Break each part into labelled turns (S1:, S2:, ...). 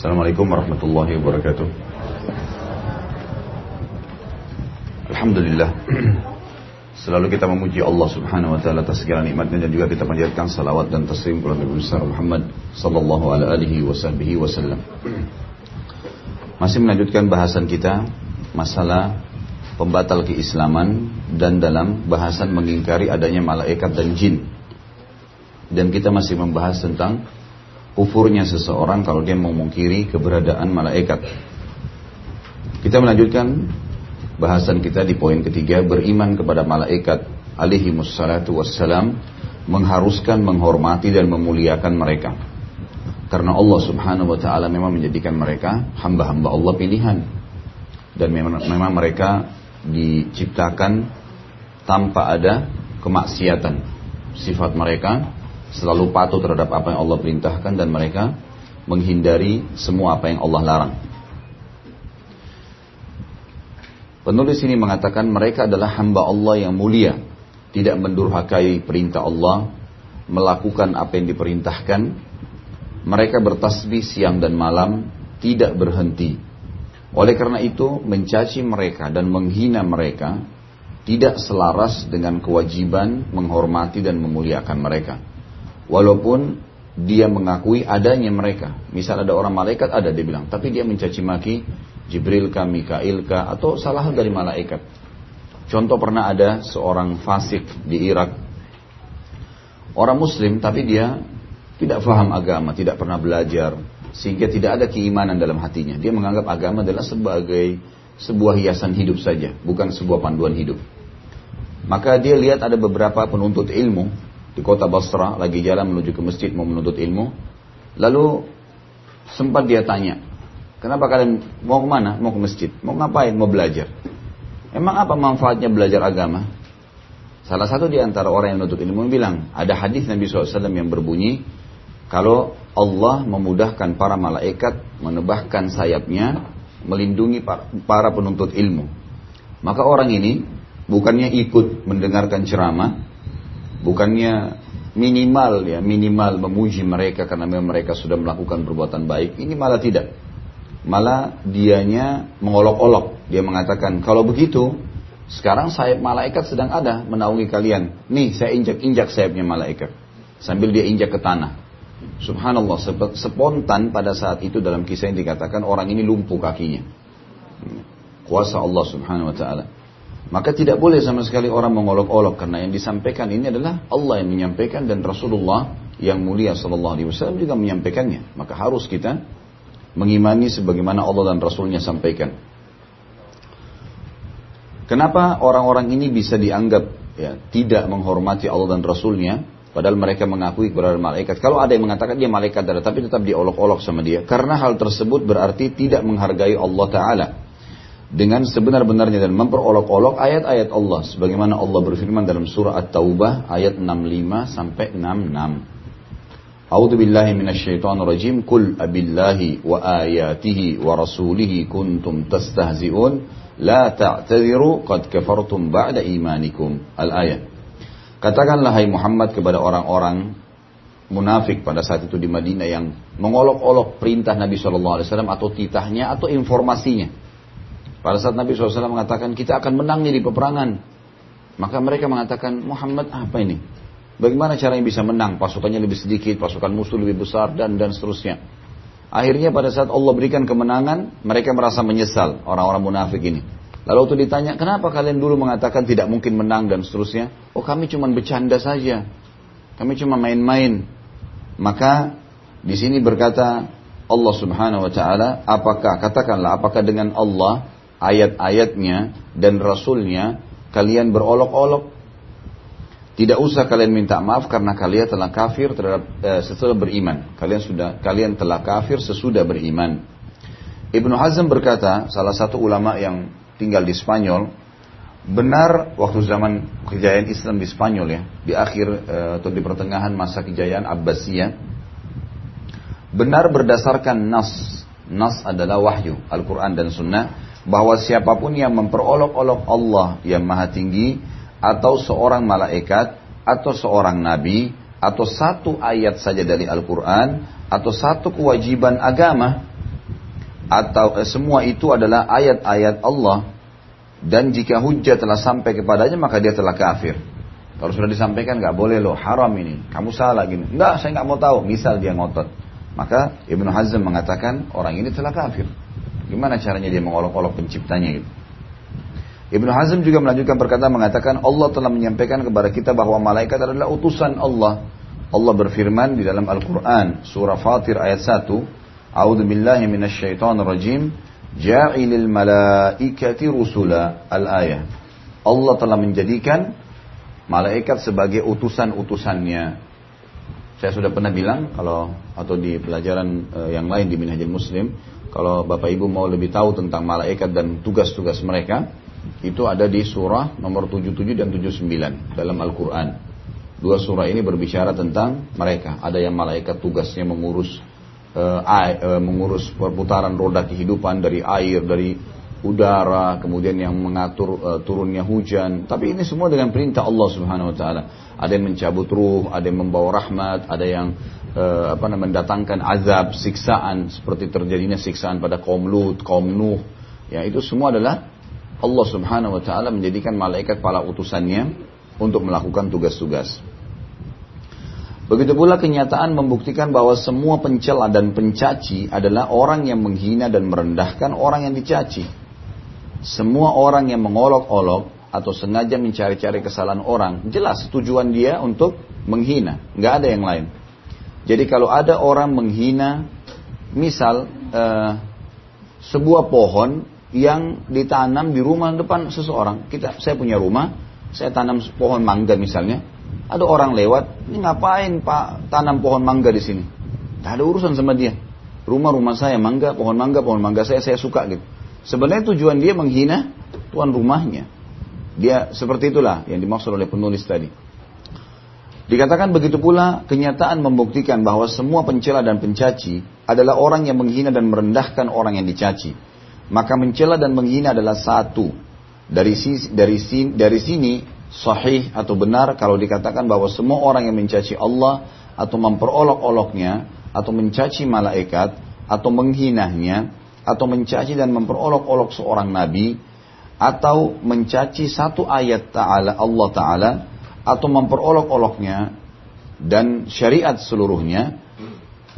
S1: Assalamualaikum warahmatullahi wabarakatuh. Alhamdulillah. Selalu kita memuji Allah Subhanahu wa taala atas segala nikmatnya dan juga kita panjatkan salawat dan taslim kepada Nabi besar Muhammad sallallahu alaihi wasallam. Masih melanjutkan bahasan kita masalah pembatal keislaman dan dalam bahasan mengingkari adanya malaikat dan jin. Dan kita masih membahas tentang kufurnya seseorang kalau dia memungkiri keberadaan malaikat. Kita melanjutkan bahasan kita di poin ketiga beriman kepada malaikat alaihi wassalatu wassalam mengharuskan menghormati dan memuliakan mereka. Karena Allah subhanahu wa ta'ala memang menjadikan mereka hamba-hamba Allah pilihan. Dan memang, memang mereka diciptakan tanpa ada kemaksiatan. Sifat mereka selalu patuh terhadap apa yang Allah perintahkan dan mereka menghindari semua apa yang Allah larang Penulis ini mengatakan mereka adalah hamba Allah yang mulia, tidak mendurhakai perintah Allah, melakukan apa yang diperintahkan. Mereka bertasbih siang dan malam, tidak berhenti. Oleh karena itu, mencaci mereka dan menghina mereka tidak selaras dengan kewajiban menghormati dan memuliakan mereka. Walaupun dia mengakui adanya mereka. Misal ada orang malaikat ada dia bilang, tapi dia mencaci maki Jibril kah, Mikail kah, atau salah dari malaikat. Contoh pernah ada seorang fasik di Irak. Orang muslim tapi dia tidak faham agama, tidak pernah belajar. Sehingga tidak ada keimanan dalam hatinya. Dia menganggap agama adalah sebagai sebuah hiasan hidup saja, bukan sebuah panduan hidup. Maka dia lihat ada beberapa penuntut ilmu di kota Basra lagi jalan menuju ke masjid mau menuntut ilmu. Lalu sempat dia tanya, Kenapa kalian mau ke mana? Mau ke masjid. Mau ngapain? Mau belajar. Emang apa manfaatnya belajar agama? Salah satu di antara orang yang menuntut ilmu bilang, ada hadis Nabi SAW yang berbunyi, kalau Allah memudahkan para malaikat menebahkan sayapnya, melindungi para penuntut ilmu. Maka orang ini bukannya ikut mendengarkan ceramah, bukannya minimal ya minimal memuji mereka karena memang mereka sudah melakukan perbuatan baik, ini malah tidak malah dianya mengolok-olok. Dia mengatakan, kalau begitu, sekarang sayap malaikat sedang ada menaungi kalian. Nih, saya injak-injak sayapnya malaikat. Sambil dia injak ke tanah. Subhanallah, spontan pada saat itu dalam kisah yang dikatakan orang ini lumpuh kakinya. Kuasa Allah subhanahu wa ta'ala. Maka tidak boleh sama sekali orang mengolok-olok karena yang disampaikan ini adalah Allah yang menyampaikan dan Rasulullah yang mulia sallallahu alaihi wasallam juga menyampaikannya. Maka harus kita mengimani sebagaimana Allah dan Rasulnya sampaikan. Kenapa orang-orang ini bisa dianggap ya, tidak menghormati Allah dan Rasulnya, padahal mereka mengakui kepada malaikat. Kalau ada yang mengatakan dia malaikat tapi tetap diolok-olok sama dia, karena hal tersebut berarti tidak menghargai Allah Taala dengan sebenar-benarnya dan memperolok-olok ayat-ayat Allah sebagaimana Allah berfirman dalam surah At-Taubah ayat 65 sampai 66. A'udzu billahi minasyaitonir rajim. Qul abillahi wa ayatihi wa rasulihi kuntum tastahzi'un la ta'tadiru qad kafartum ba'da imanikum. Al-ayat. Katakanlah hai Muhammad kepada orang-orang munafik pada saat itu di Madinah yang mengolok-olok perintah Nabi SAW atau titahnya atau informasinya. Pada saat Nabi SAW mengatakan kita akan menang di peperangan. Maka mereka mengatakan Muhammad apa ini? Bagaimana caranya bisa menang? Pasukannya lebih sedikit, pasukan musuh lebih besar dan dan seterusnya. Akhirnya pada saat Allah berikan kemenangan, mereka merasa menyesal orang-orang munafik ini. Lalu waktu ditanya, kenapa kalian dulu mengatakan tidak mungkin menang dan seterusnya? Oh kami cuma bercanda saja. Kami cuma main-main. Maka di sini berkata Allah subhanahu wa ta'ala, apakah, katakanlah, apakah dengan Allah, ayat-ayatnya dan Rasulnya, kalian berolok-olok tidak usah kalian minta maaf karena kalian telah kafir terhadap eh, sesudah beriman. Kalian sudah kalian telah kafir sesudah beriman. Ibnu Hazm berkata, salah satu ulama yang tinggal di Spanyol, benar waktu zaman kejayaan Islam di Spanyol ya, di akhir eh, atau di pertengahan masa kejayaan Abbasiyah, benar berdasarkan nas, nas adalah wahyu, Al-Quran dan Sunnah, bahwa siapa pun yang memperolok-olok Allah yang maha tinggi, atau seorang malaikat atau seorang nabi atau satu ayat saja dari Al-Quran atau satu kewajiban agama atau eh, semua itu adalah ayat-ayat Allah dan jika hujah telah sampai kepadanya maka dia telah kafir. Kalau sudah disampaikan nggak boleh loh haram ini, kamu salah gini. Enggak, saya nggak mau tahu. Misal dia ngotot, maka Ibnu Hazm mengatakan orang ini telah kafir. Gimana caranya dia mengolok-olok penciptanya gitu? Ibnu Hazm juga melanjutkan perkataan mengatakan Allah telah menyampaikan kepada kita bahwa malaikat adalah utusan Allah. Allah berfirman di dalam Al-Quran surah Fatir ayat 1 A'udzu billahi minasyaitonir rajim ja'ilil malaikati rusula al-ayah Allah telah menjadikan malaikat sebagai utusan-utusannya. Saya sudah pernah bilang kalau atau di pelajaran uh, yang lain di Minhajul Muslim, kalau Bapak Ibu mau lebih tahu tentang malaikat dan tugas-tugas mereka, itu ada di surah nomor 77 dan 79 dalam Al-Qur'an. Dua surah ini berbicara tentang mereka. Ada yang malaikat tugasnya mengurus uh, uh, mengurus perputaran roda kehidupan dari air, dari udara, kemudian yang mengatur uh, turunnya hujan. Tapi ini semua dengan perintah Allah Subhanahu wa taala. Ada yang mencabut ruh, ada yang membawa rahmat, ada yang uh, apa namanya mendatangkan azab, siksaan seperti terjadinya siksaan pada kaum Lut, kaum Nuh. Ya, itu semua adalah Allah Subhanahu wa taala menjadikan malaikat para utusannya untuk melakukan tugas-tugas. Begitu pula kenyataan membuktikan bahwa semua pencela dan pencaci adalah orang yang menghina dan merendahkan orang yang dicaci. Semua orang yang mengolok-olok atau sengaja mencari-cari kesalahan orang, jelas tujuan dia untuk menghina, nggak ada yang lain. Jadi kalau ada orang menghina, misal uh, sebuah pohon yang ditanam di rumah depan seseorang, kita, saya punya rumah, saya tanam pohon mangga misalnya, ada orang lewat, ini ngapain pak tanam pohon mangga di sini? Tidak ada urusan sama dia. Rumah-rumah saya mangga, pohon mangga, pohon mangga saya, saya suka gitu. Sebenarnya tujuan dia menghina tuan rumahnya. Dia seperti itulah yang dimaksud oleh penulis tadi. Dikatakan begitu pula kenyataan membuktikan bahwa semua pencela dan pencaci adalah orang yang menghina dan merendahkan orang yang dicaci. Maka mencela dan menghina adalah satu. Dari sini, dari sini, dari sini sahih atau benar kalau dikatakan bahwa semua orang yang mencaci Allah atau memperolok-oloknya atau mencaci malaikat atau menghinanya atau mencaci dan memperolok-olok seorang nabi atau mencaci satu ayat ta'ala Allah Ta'ala atau memperolok-oloknya dan syariat seluruhnya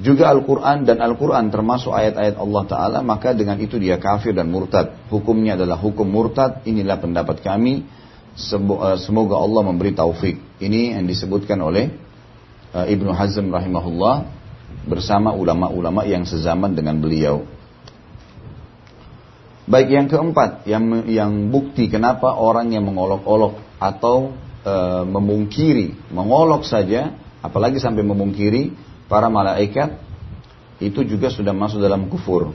S1: juga Al-Quran dan Al-Quran termasuk ayat-ayat Allah Ta'ala maka dengan itu dia kafir dan murtad. Hukumnya adalah hukum murtad. Inilah pendapat kami. Eh, semoga Allah memberi taufik. Ini yang disebutkan oleh eh, Ibnu Hazm rahimahullah bersama ulama-ulama yang sezaman dengan beliau. Baik yang keempat, yang yang bukti kenapa orang yang mengolok-olok atau e, memungkiri, mengolok saja, apalagi sampai memungkiri para malaikat, itu juga sudah masuk dalam kufur.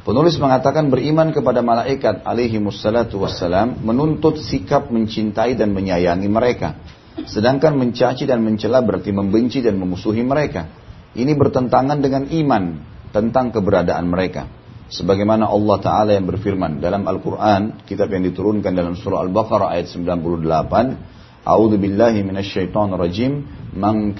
S1: Penulis mengatakan beriman kepada malaikat alaihi musallatu wassalam menuntut sikap mencintai dan menyayangi mereka. Sedangkan mencaci dan mencela berarti membenci dan memusuhi mereka. Ini bertentangan dengan iman tentang keberadaan mereka. Sebagaimana Allah Ta'ala yang berfirman dalam Al-Quran, kitab yang diturunkan dalam surah Al-Baqarah ayat 98,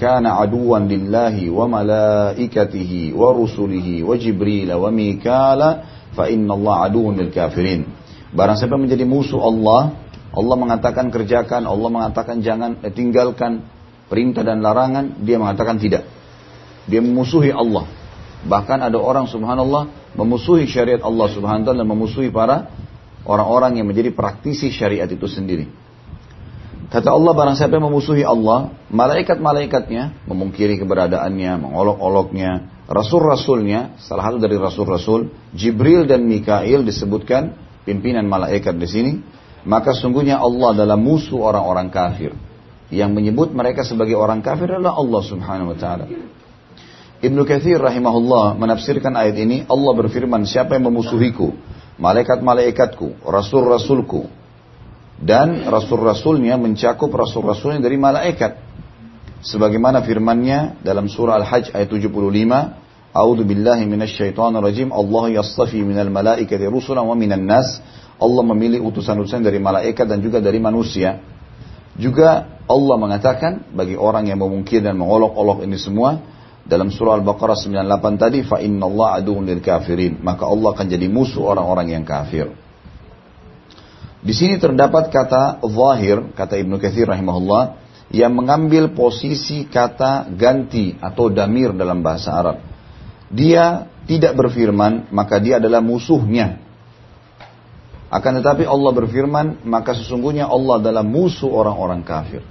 S1: Kana aduwan lillahi wa malaikatihi wa rusulihi wa jibrila wa mikala, fa inna Allah aduwan lil kafirin. Barang siapa menjadi musuh Allah, Allah mengatakan kerjakan, Allah mengatakan jangan, eh, tinggalkan perintah dan larangan, dia mengatakan tidak. Dia memusuhi Allah. Bahkan ada orang subhanallah memusuhi syariat Allah Subhanahu wa taala dan memusuhi para orang-orang yang menjadi praktisi syariat itu sendiri. Kata Allah barang siapa yang memusuhi Allah, malaikat-malaikatnya memungkiri keberadaannya, mengolok-oloknya, rasul-rasulnya, salah satu dari rasul-rasul, Jibril dan Mikail disebutkan pimpinan malaikat di sini, maka sungguhnya Allah adalah musuh orang-orang kafir. Yang menyebut mereka sebagai orang kafir adalah Allah Subhanahu wa taala. Ibnu Kathir rahimahullah menafsirkan ayat ini, Allah berfirman, siapa yang memusuhiku, malaikat-malaikatku, rasul-rasulku, dan rasul-rasulnya mencakup rasul-rasulnya dari malaikat. Sebagaimana firmannya dalam surah Al-Hajj ayat 75, A'udzu billahi minasyaitonir rajim. Allah yastafi minal malaikati rusulan wa minan nas. Allah memilih utusan-utusan dari malaikat dan juga dari manusia. Juga Allah mengatakan bagi orang yang memungkir dan mengolok-olok ini semua, dalam surah Al-Baqarah 98 tadi fa innallaha aduwwun lil kafirin maka Allah akan jadi musuh orang-orang yang kafir. Di sini terdapat kata zahir kata Ibnu Katsir rahimahullah yang mengambil posisi kata ganti atau damir dalam bahasa Arab. Dia tidak berfirman maka dia adalah musuhnya. Akan tetapi Allah berfirman maka sesungguhnya Allah adalah musuh orang-orang kafir.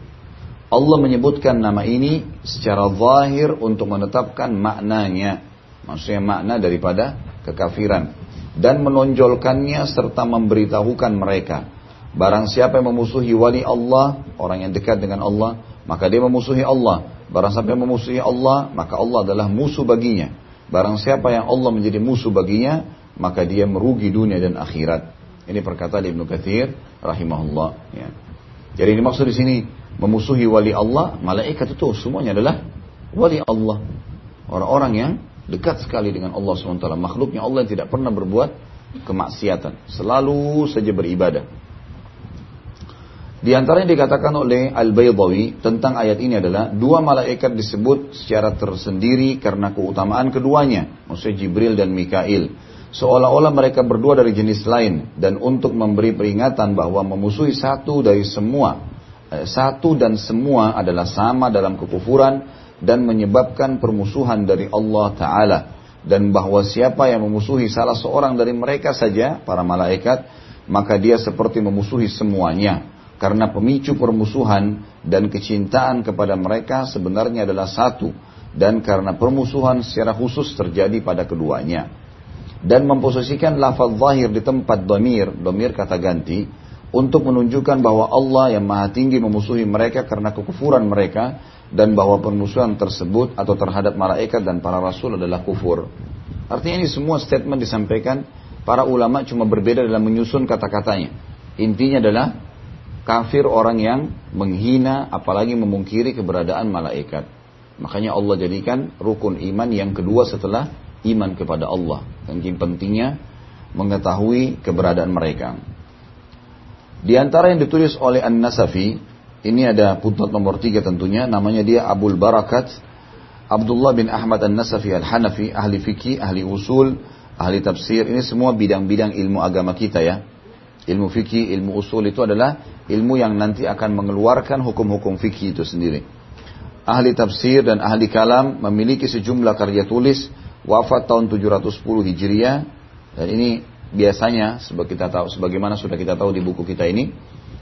S1: Allah menyebutkan nama ini secara zahir untuk menetapkan maknanya. Maksudnya makna daripada kekafiran. Dan menonjolkannya serta memberitahukan mereka. Barang siapa yang memusuhi wali Allah, orang yang dekat dengan Allah, maka dia memusuhi Allah. Barang siapa yang memusuhi Allah, maka Allah adalah musuh baginya. Barang siapa yang Allah menjadi musuh baginya, maka dia merugi dunia dan akhirat. Ini perkataan Ibnu Katsir rahimahullah. Ya. Jadi ini maksud di sini memusuhi wali Allah, malaikat itu semuanya adalah wali Allah. Orang-orang yang dekat sekali dengan Allah SWT. Makhluknya Allah yang tidak pernah berbuat kemaksiatan. Selalu saja beribadah. Di antara yang dikatakan oleh Al-Baydawi tentang ayat ini adalah dua malaikat disebut secara tersendiri karena keutamaan keduanya, maksudnya Jibril dan Mikail. Seolah-olah mereka berdua dari jenis lain dan untuk memberi peringatan bahwa memusuhi satu dari semua Eh, satu dan semua adalah sama dalam kekufuran dan menyebabkan permusuhan dari Allah Ta'ala. Dan bahwa siapa yang memusuhi salah seorang dari mereka saja, para malaikat, maka dia seperti memusuhi semuanya. Karena pemicu permusuhan dan kecintaan kepada mereka sebenarnya adalah satu. Dan karena permusuhan secara khusus terjadi pada keduanya. Dan memposisikan lafaz zahir di tempat domir, domir kata ganti, untuk menunjukkan bahwa Allah yang maha tinggi memusuhi mereka karena kekufuran mereka dan bahwa permusuhan tersebut atau terhadap malaikat dan para rasul adalah kufur. Artinya ini semua statement disampaikan para ulama cuma berbeda dalam menyusun kata-katanya. Intinya adalah kafir orang yang menghina apalagi memungkiri keberadaan malaikat. Makanya Allah jadikan rukun iman yang kedua setelah iman kepada Allah. Dan pentingnya mengetahui keberadaan mereka. Di antara yang ditulis oleh An-Nasafi, ini ada putnot nomor tiga tentunya, namanya dia Abul Barakat, Abdullah bin Ahmad An-Nasafi Al-Hanafi, ahli fikih, ahli usul, ahli tafsir, ini semua bidang-bidang ilmu agama kita ya. Ilmu fikih, ilmu usul itu adalah ilmu yang nanti akan mengeluarkan hukum-hukum fikih itu sendiri. Ahli tafsir dan ahli kalam memiliki sejumlah karya tulis. Wafat tahun 710 Hijriah. Dan ini biasanya kita tahu sebagaimana sudah kita tahu di buku kita ini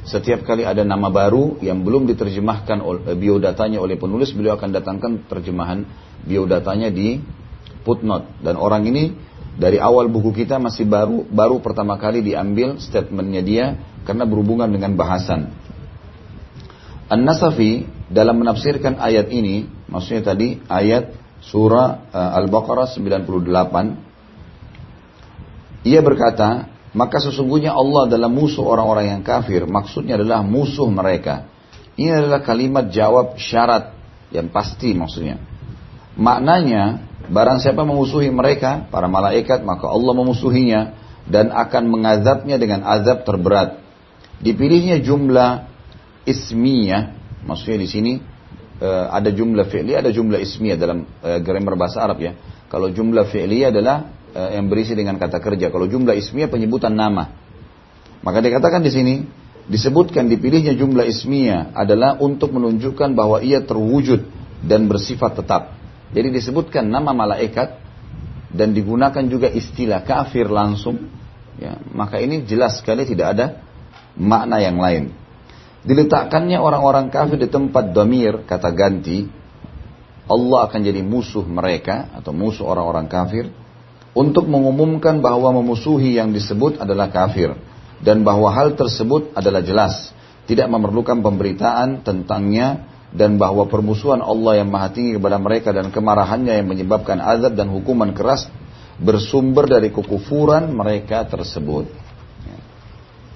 S1: setiap kali ada nama baru yang belum diterjemahkan eh, biodatanya oleh penulis beliau akan datangkan terjemahan biodatanya di footnote. Dan orang ini dari awal buku kita masih baru baru pertama kali diambil statementnya dia karena berhubungan dengan bahasan. An-Nasafi dalam menafsirkan ayat ini maksudnya tadi ayat surah uh, Al-Baqarah 98 ia berkata, maka sesungguhnya Allah adalah musuh orang-orang yang kafir. Maksudnya adalah musuh mereka. Ini adalah kalimat jawab syarat yang pasti maksudnya. Maknanya, barang siapa memusuhi mereka, para malaikat, maka Allah memusuhinya dan akan mengazabnya dengan azab terberat. Dipilihnya jumlah ismiyah, maksudnya di sini uh, ada jumlah fi'li, ada jumlah ismiyah dalam uh, grammar bahasa Arab ya. Kalau jumlah fi'li adalah Eh, yang berisi dengan kata kerja. Kalau jumlah ismiyah penyebutan nama. Maka dikatakan di sini disebutkan dipilihnya jumlah ismiyah adalah untuk menunjukkan bahwa ia terwujud dan bersifat tetap. Jadi disebutkan nama malaikat dan digunakan juga istilah kafir langsung. Ya, maka ini jelas sekali tidak ada makna yang lain. Diletakkannya orang-orang kafir di tempat domir kata ganti, Allah akan jadi musuh mereka atau musuh orang-orang kafir untuk mengumumkan bahwa memusuhi yang disebut adalah kafir. Dan bahwa hal tersebut adalah jelas, tidak memerlukan pemberitaan tentangnya. Dan bahwa permusuhan Allah yang maha tinggi kepada mereka dan kemarahannya yang menyebabkan azab dan hukuman keras bersumber dari kekufuran mereka tersebut.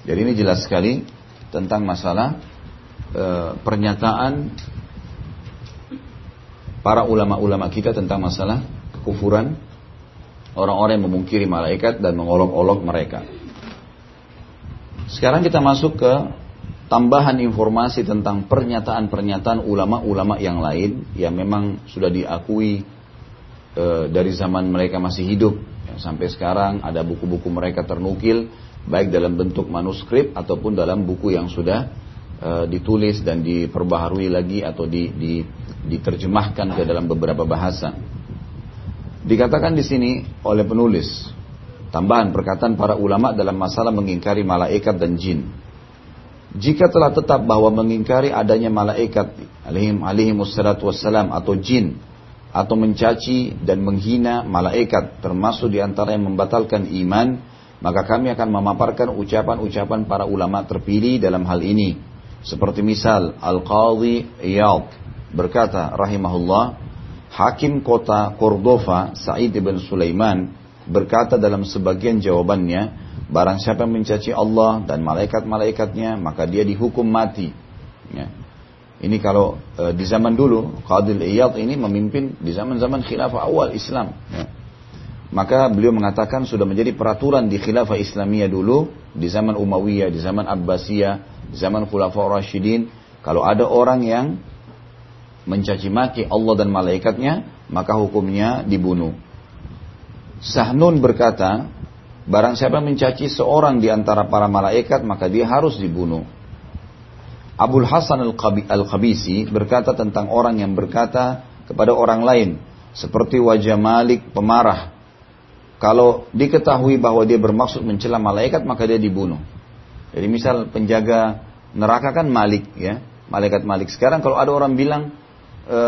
S1: Jadi ini jelas sekali tentang masalah e, pernyataan para ulama-ulama kita tentang masalah kekufuran orang-orang yang memungkiri malaikat dan mengolok-olok mereka. Sekarang kita masuk ke tambahan informasi tentang pernyataan-pernyataan ulama-ulama yang lain yang memang sudah diakui e, dari zaman mereka masih hidup ya, sampai sekarang ada buku-buku mereka ternukil baik dalam bentuk manuskrip ataupun dalam buku yang sudah e, ditulis dan diperbaharui lagi atau di, di, diterjemahkan ke dalam beberapa bahasa. Dikatakan di sini oleh penulis tambahan perkataan para ulama dalam masalah mengingkari malaikat dan jin. Jika telah tetap bahwa mengingkari adanya malaikat alaihim alaihim wassalam atau jin atau mencaci dan menghina malaikat termasuk di antara yang membatalkan iman, maka kami akan memaparkan ucapan-ucapan para ulama terpilih dalam hal ini. Seperti misal Al-Qadhi Iyad berkata rahimahullah, Hakim kota Cordova Sa'id ibn Sulaiman berkata dalam sebagian jawabannya, Barang siapa mencaci Allah dan malaikat-malaikatnya, maka dia dihukum mati. Ya. Ini kalau e, di zaman dulu, Qadil Iyad ini memimpin di zaman-zaman khilafah awal Islam. Ya. Maka beliau mengatakan sudah menjadi peraturan di khilafah Islamiyah dulu, di zaman Umayyah, di zaman Abbasiyah, di zaman Khulafa Rashidin, kalau ada orang yang mencaci maki Allah dan malaikatnya, maka hukumnya dibunuh. Sahnun berkata, Barang siapa mencaci seorang di antara para malaikat maka dia harus dibunuh. Abul Hasan Al-Qabisi berkata tentang orang yang berkata kepada orang lain seperti wajah Malik pemarah. Kalau diketahui bahwa dia bermaksud mencela malaikat maka dia dibunuh. Jadi misal penjaga neraka kan Malik ya, malaikat Malik. Sekarang kalau ada orang bilang e,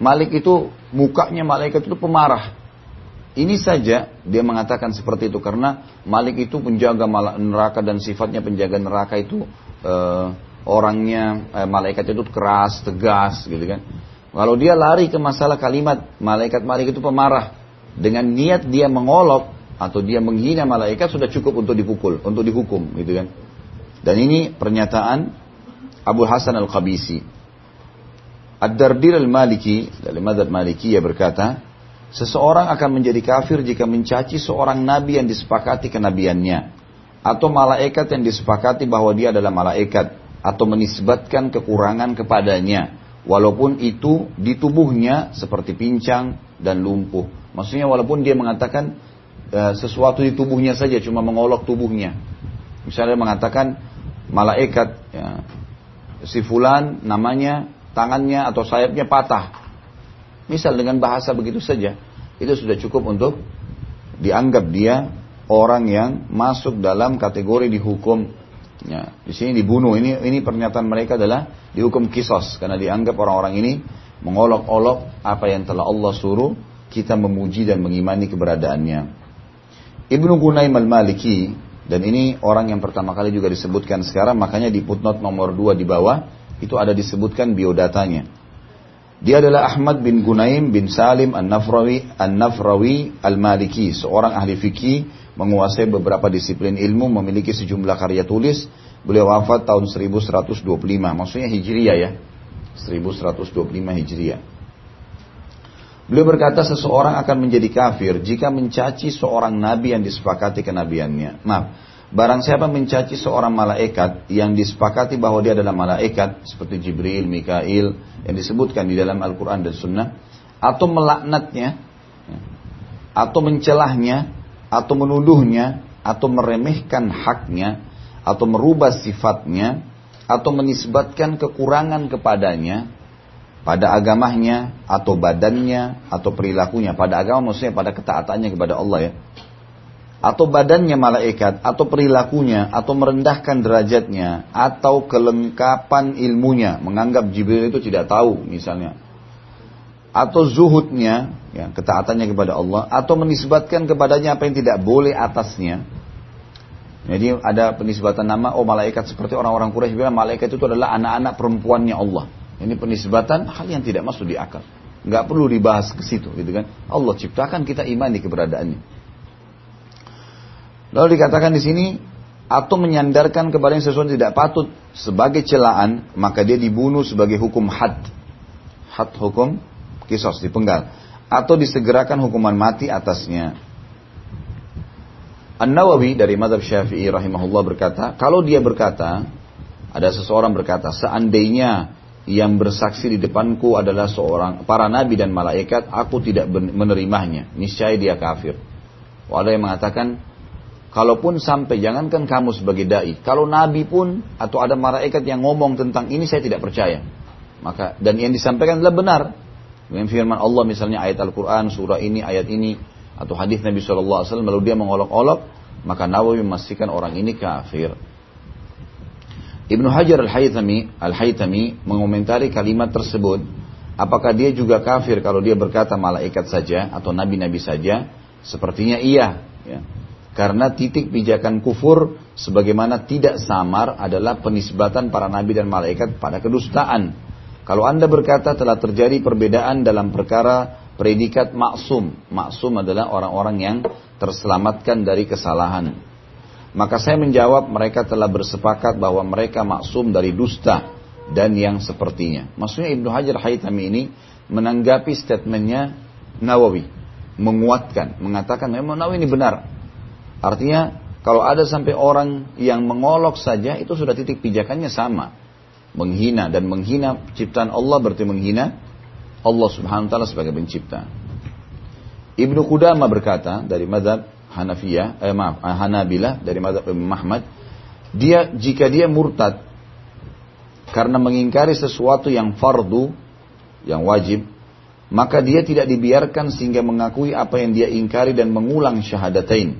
S1: Malik itu mukanya malaikat itu pemarah, ini saja dia mengatakan seperti itu karena Malik itu penjaga neraka dan sifatnya penjaga neraka itu uh, orangnya uh, malaikat itu keras, tegas gitu kan. Kalau dia lari ke masalah kalimat malaikat Malik itu pemarah dengan niat dia mengolok atau dia menghina malaikat sudah cukup untuk dipukul, untuk dihukum gitu kan. Dan ini pernyataan Abu Hasan Al-Qabisi. Ad-Dardir Al-Maliki, dari Madhab Maliki ya berkata, Seseorang akan menjadi kafir jika mencaci seorang nabi yang disepakati kenabiannya. Atau malaikat yang disepakati bahwa dia adalah malaikat. Atau menisbatkan kekurangan kepadanya. Walaupun itu di tubuhnya seperti pincang dan lumpuh. Maksudnya walaupun dia mengatakan e, sesuatu di tubuhnya saja cuma mengolok tubuhnya. Misalnya mengatakan malaikat ya, si fulan namanya tangannya atau sayapnya patah Misal dengan bahasa begitu saja, itu sudah cukup untuk dianggap dia orang yang masuk dalam kategori dihukum. Ya, di sini dibunuh. Ini ini pernyataan mereka adalah dihukum kisos karena dianggap orang-orang ini mengolok-olok apa yang telah Allah suruh kita memuji dan mengimani keberadaannya. Ibnu Gunaim al-Maliki dan ini orang yang pertama kali juga disebutkan sekarang makanya di footnote nomor 2 di bawah itu ada disebutkan biodatanya. Dia adalah Ahmad bin Gunaim bin Salim An-Nafrawi An-Nafrawi Al-Maliki, seorang ahli fikih, menguasai beberapa disiplin ilmu, memiliki sejumlah karya tulis. Beliau wafat tahun 1125, maksudnya Hijriah ya. 1125 Hijriah. Beliau berkata seseorang akan menjadi kafir jika mencaci seorang nabi yang disepakati kenabiannya. Maaf, Barang siapa mencaci seorang malaikat yang disepakati bahwa dia adalah malaikat seperti Jibril, Mikail yang disebutkan di dalam Al-Quran dan Sunnah atau melaknatnya atau mencelahnya atau menuduhnya atau meremehkan haknya atau merubah sifatnya atau menisbatkan kekurangan kepadanya pada agamanya atau badannya atau perilakunya pada agama maksudnya pada ketaatannya kepada Allah ya atau badannya malaikat, atau perilakunya, atau merendahkan derajatnya, atau kelengkapan ilmunya, menganggap Jibril itu tidak tahu misalnya, atau zuhudnya, ya, ketaatannya kepada Allah, atau menisbatkan kepadanya apa yang tidak boleh atasnya. Jadi ada penisbatan nama, oh malaikat seperti orang-orang Quraisy bilang malaikat itu adalah anak-anak perempuannya Allah. Ini penisbatan hal yang tidak masuk di akal. Nggak perlu dibahas ke situ, gitu kan? Allah ciptakan kita imani keberadaannya. Lalu dikatakan di sini atau menyandarkan kepada yang sesuatu tidak patut sebagai celaan, maka dia dibunuh sebagai hukum had. Had hukum kisos dipenggal atau disegerakan hukuman mati atasnya. An-Nawawi dari madhab Syafi'i rahimahullah berkata, kalau dia berkata, ada seseorang berkata, seandainya yang bersaksi di depanku adalah seorang para nabi dan malaikat, aku tidak menerimanya. Niscaya dia kafir. Ada yang mengatakan, kalaupun sampai jangankan kamu sebagai dai, kalau nabi pun atau ada malaikat yang ngomong tentang ini saya tidak percaya. Maka dan yang disampaikan adalah benar. Dengan firman Allah misalnya ayat Al-Quran, surah ini, ayat ini, atau hadis Nabi SAW, lalu dia mengolok-olok, maka Nawawi memastikan orang ini kafir. Ibnu Hajar Al-Haythami Al-Haythami mengomentari kalimat tersebut, apakah dia juga kafir kalau dia berkata malaikat saja atau nabi-nabi saja? Sepertinya iya, ya. Karena titik pijakan kufur sebagaimana tidak samar adalah penisbatan para nabi dan malaikat pada kedustaan. Kalau Anda berkata telah terjadi perbedaan dalam perkara predikat maksum. Maksum adalah orang-orang yang terselamatkan dari kesalahan. Maka saya menjawab mereka telah bersepakat bahwa mereka maksum dari dusta dan yang sepertinya. Maksudnya Ibnu Hajar Haytami ini menanggapi statementnya Nawawi. Menguatkan, mengatakan memang Nawawi ini benar. Artinya kalau ada sampai orang yang mengolok saja itu sudah titik pijakannya sama. Menghina dan menghina ciptaan Allah berarti menghina Allah subhanahu wa ta'ala sebagai pencipta. Ibnu Qudama berkata dari madhab Hanafiyah, eh maaf, eh, Hanabilah dari mazhab Imam Ahmad, dia jika dia murtad karena mengingkari sesuatu yang fardu, yang wajib, maka dia tidak dibiarkan sehingga mengakui apa yang dia ingkari dan mengulang syahadatain.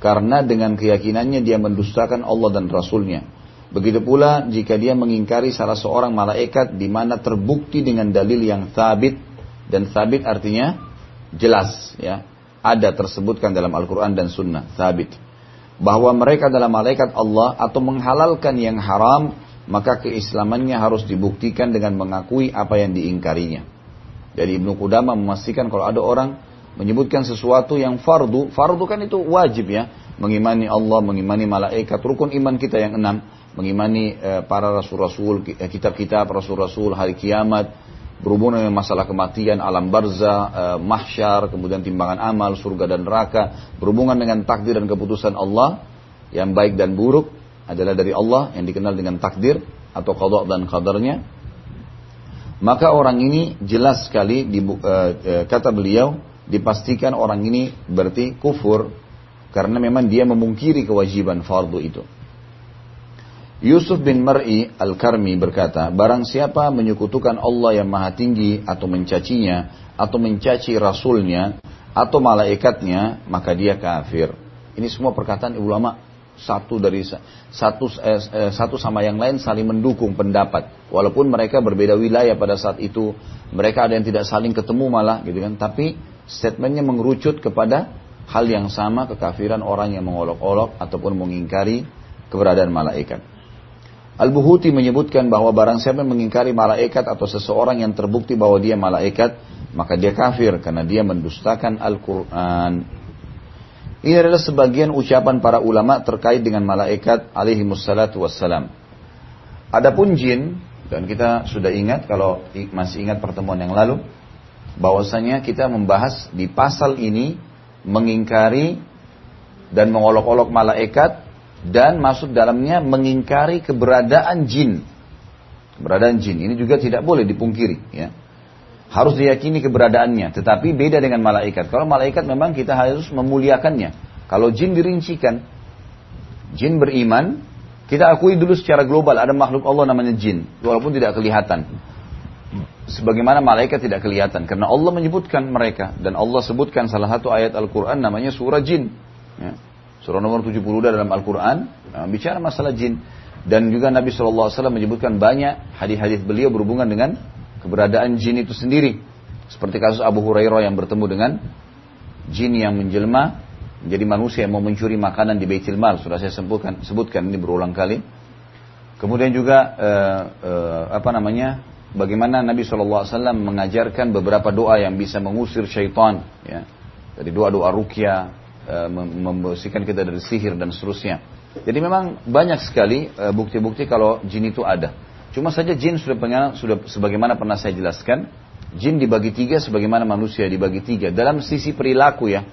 S1: Karena dengan keyakinannya dia mendustakan Allah dan Rasulnya. Begitu pula jika dia mengingkari salah seorang malaikat di mana terbukti dengan dalil yang sabit dan sabit artinya jelas ya ada tersebutkan dalam Al-Quran dan Sunnah, sabit. Bahwa mereka adalah malaikat Allah atau menghalalkan yang haram, maka keislamannya harus dibuktikan dengan mengakui apa yang diingkarinya. Jadi Ibnu Qudama memastikan kalau ada orang menyebutkan sesuatu yang fardu, fardu kan itu wajib ya, mengimani Allah, mengimani malaikat, rukun iman kita yang enam, mengimani eh, para rasul-rasul, eh, kitab-kitab rasul-rasul, hari kiamat, berhubungan dengan masalah kematian, alam barza, e, mahsyar, kemudian timbangan amal, surga dan neraka, berhubungan dengan takdir dan keputusan Allah yang baik dan buruk adalah dari Allah yang dikenal dengan takdir atau qada dan qadarnya. Maka orang ini jelas sekali di, e, e, kata beliau dipastikan orang ini berarti kufur karena memang dia memungkiri kewajiban fardu itu. Yusuf bin Mar'i Al-Karmi berkata, barang siapa menyekutukan Allah yang maha tinggi atau mencacinya, atau mencaci Rasulnya, atau malaikatnya, maka dia kafir. Ini semua perkataan ulama satu dari satu eh, eh, satu sama yang lain saling mendukung pendapat. Walaupun mereka berbeda wilayah pada saat itu mereka ada yang tidak saling ketemu malah gitu kan. Tapi statementnya mengerucut kepada hal yang sama kekafiran orang yang mengolok-olok ataupun mengingkari keberadaan malaikat Al-Buhuti menyebutkan bahwa barang siapa yang mengingkari malaikat atau seseorang yang terbukti bahwa dia malaikat, maka dia kafir karena dia mendustakan Al-Quran. Ini adalah sebagian ucapan para ulama terkait dengan malaikat alaihi musallatu wassalam. Adapun jin, dan kita sudah ingat kalau masih ingat pertemuan yang lalu, bahwasanya kita membahas di pasal ini mengingkari dan mengolok-olok malaikat dan masuk dalamnya mengingkari keberadaan jin. Keberadaan jin ini juga tidak boleh dipungkiri ya. Harus diyakini keberadaannya, tetapi beda dengan malaikat. Kalau malaikat memang kita harus memuliakannya. Kalau jin dirincikan, jin beriman, kita akui dulu secara global ada makhluk Allah namanya jin, walaupun tidak kelihatan. Sebagaimana malaikat tidak kelihatan, karena Allah menyebutkan mereka dan Allah sebutkan salah satu ayat Al-Quran namanya surah jin. Ya. Surah nomor 72 dalam Al-Quran nah, bicara masalah jin. Dan juga Nabi SAW menyebutkan banyak hadis-hadis beliau berhubungan dengan keberadaan jin itu sendiri. Seperti kasus Abu Hurairah yang bertemu dengan jin yang menjelma menjadi manusia yang mau mencuri makanan di Baitul Mal. Sudah saya sebutkan, sebutkan ini berulang kali. Kemudian juga uh, uh, apa namanya? Bagaimana Nabi SAW mengajarkan beberapa doa yang bisa mengusir syaitan, ya. Dari doa-doa rukyah, Eh, membersihkan kita dari sihir dan seterusnya. Jadi memang banyak sekali eh, bukti-bukti kalau jin itu ada. Cuma saja jin sudah, pernah, sudah sebagaimana pernah saya jelaskan, jin dibagi tiga sebagaimana manusia dibagi tiga. Dalam sisi perilaku ya,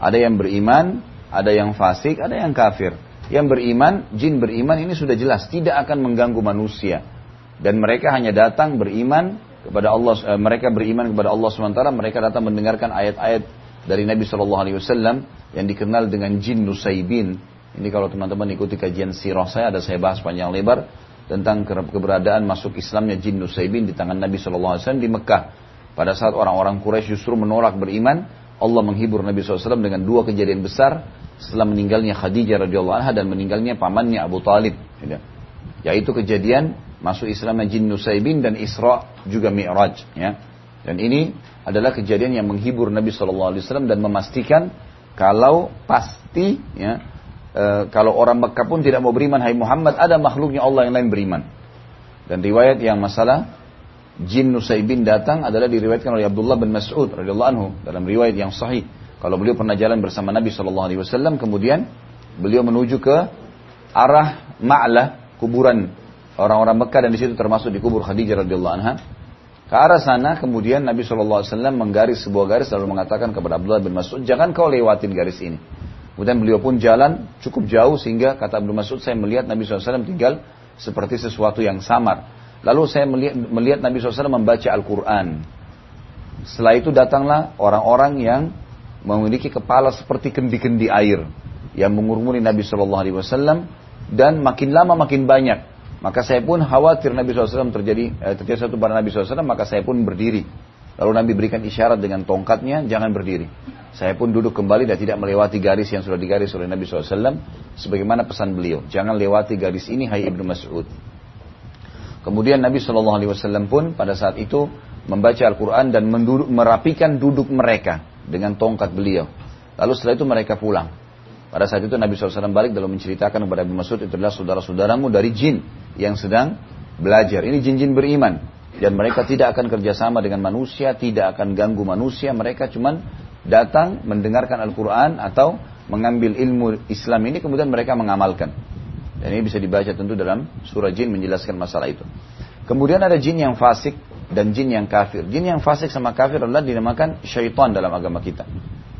S1: ada yang beriman, ada yang fasik, ada yang kafir. Yang beriman, jin beriman ini sudah jelas tidak akan mengganggu manusia. Dan mereka hanya datang beriman kepada Allah, eh, mereka beriman kepada Allah sementara mereka datang mendengarkan ayat-ayat dari Nabi Shallallahu Alaihi Wasallam yang dikenal dengan jin Nusaibin. Ini kalau teman-teman ikuti kajian sirah saya ada saya bahas panjang lebar tentang keberadaan masuk Islamnya jin Nusaibin di tangan Nabi Shallallahu Alaihi Wasallam di Mekah. Pada saat orang-orang Quraisy justru menolak beriman, Allah menghibur Nabi SAW dengan dua kejadian besar setelah meninggalnya Khadijah radhiyallahu anha dan meninggalnya pamannya Abu Talib. Ya. Yaitu kejadian masuk Islamnya jin Nusaibin dan Isra juga Mi'raj ya. Dan ini adalah kejadian yang menghibur Nabi SAW dan memastikan kalau pasti ya e, kalau orang Mekah pun tidak mau beriman Hai Muhammad ada makhluknya Allah yang lain beriman. Dan riwayat yang masalah jin Nusaibin datang adalah diriwayatkan oleh Abdullah bin Mas'ud radhiyallahu anhu dalam riwayat yang sahih. Kalau beliau pernah jalan bersama Nabi SAW, kemudian beliau menuju ke arah Ma'lah, kuburan orang-orang Mekah dan di situ termasuk di kubur Khadijah radhiyallahu anha. Ke arah sana kemudian Nabi SAW menggaris sebuah garis lalu mengatakan kepada Abdullah bin Mas'ud, jangan kau lewatin garis ini. Kemudian beliau pun jalan cukup jauh sehingga kata Abdul Mas'ud saya melihat Nabi SAW tinggal seperti sesuatu yang samar. Lalu saya melihat, melihat Nabi SAW membaca Al-Quran. Setelah itu datanglah orang-orang yang memiliki kepala seperti kendi-kendi air yang mengurumuni Nabi SAW dan makin lama makin banyak. Maka saya pun khawatir Nabi SAW terjadi eh, terjadi satu pada Nabi SAW, maka saya pun berdiri. Lalu Nabi berikan isyarat dengan tongkatnya, jangan berdiri. Saya pun duduk kembali dan tidak melewati garis yang sudah digaris oleh Nabi SAW. Sebagaimana pesan beliau, jangan lewati garis ini, hai Ibnu Mas'ud. Kemudian Nabi SAW pun pada saat itu membaca Al-Quran dan menduduk, merapikan duduk mereka dengan tongkat beliau. Lalu setelah itu mereka pulang. Pada saat itu Nabi SAW balik dalam menceritakan kepada Abu Mas'ud itu adalah saudara-saudaramu dari jin yang sedang belajar. Ini jin-jin beriman. Dan mereka tidak akan kerjasama dengan manusia, tidak akan ganggu manusia. Mereka cuma datang mendengarkan Al-Quran atau mengambil ilmu Islam ini kemudian mereka mengamalkan. Dan ini bisa dibaca tentu dalam surah jin menjelaskan masalah itu. Kemudian ada jin yang fasik dan jin yang kafir. Jin yang fasik sama kafir adalah dinamakan syaitan dalam agama kita.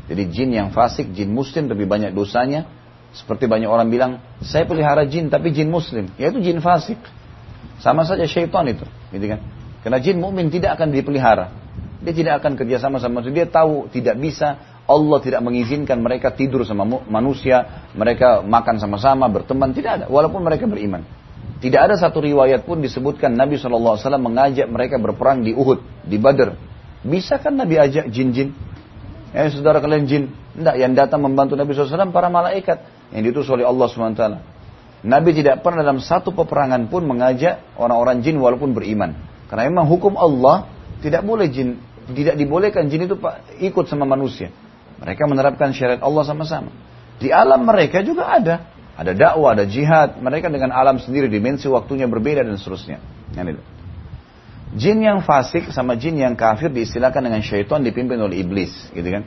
S1: Jadi jin yang fasik, jin muslim lebih banyak dosanya. Seperti banyak orang bilang, saya pelihara jin tapi jin muslim. Yaitu jin fasik. Sama saja syaitan itu. Gitu kan? Karena jin mukmin tidak akan dipelihara. Dia tidak akan kerjasama sama manusia. Dia tahu tidak bisa. Allah tidak mengizinkan mereka tidur sama manusia. Mereka makan sama-sama, berteman. Tidak ada. Walaupun mereka beriman. Tidak ada satu riwayat pun disebutkan Nabi SAW mengajak mereka berperang di Uhud, di Badr. Bisa kan Nabi ajak jin-jin? Ya saudara kalian jin. Tidak, yang datang membantu Nabi SAW para malaikat yang diutus oleh Allah SWT. Nabi tidak pernah dalam satu peperangan pun mengajak orang-orang jin walaupun beriman. Karena memang hukum Allah tidak boleh jin, tidak dibolehkan jin itu ikut sama manusia. Mereka menerapkan syariat Allah sama-sama. Di alam mereka juga ada. Ada dakwah, ada jihad. Mereka dengan alam sendiri, dimensi waktunya berbeda dan seterusnya. Yang itu. Jin yang fasik sama jin yang kafir diistilahkan dengan syaitan dipimpin oleh iblis, gitu kan?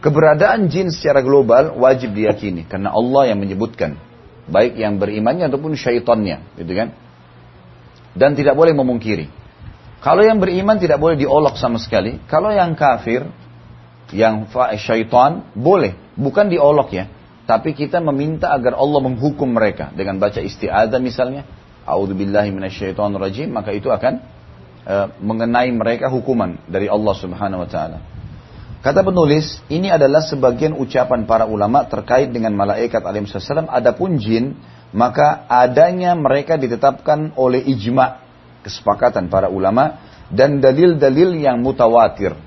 S1: Keberadaan jin secara global wajib diyakini karena Allah yang menyebutkan baik yang berimannya ataupun syaitannya, gitu kan? Dan tidak boleh memungkiri. Kalau yang beriman tidak boleh diolok sama sekali. Kalau yang kafir, yang syaitan boleh, bukan diolok ya. Tapi kita meminta agar Allah menghukum mereka dengan baca isti'adzah misalnya, A'udzubillahi minasyaitonirrajim, maka itu akan Eh, mengenai mereka hukuman dari Allah Subhanahu wa taala. Kata penulis, ini adalah sebagian ucapan para ulama terkait dengan malaikat alaihissalam. Adapun jin, maka adanya mereka ditetapkan oleh ijma, kesepakatan para ulama dan dalil-dalil yang mutawatir.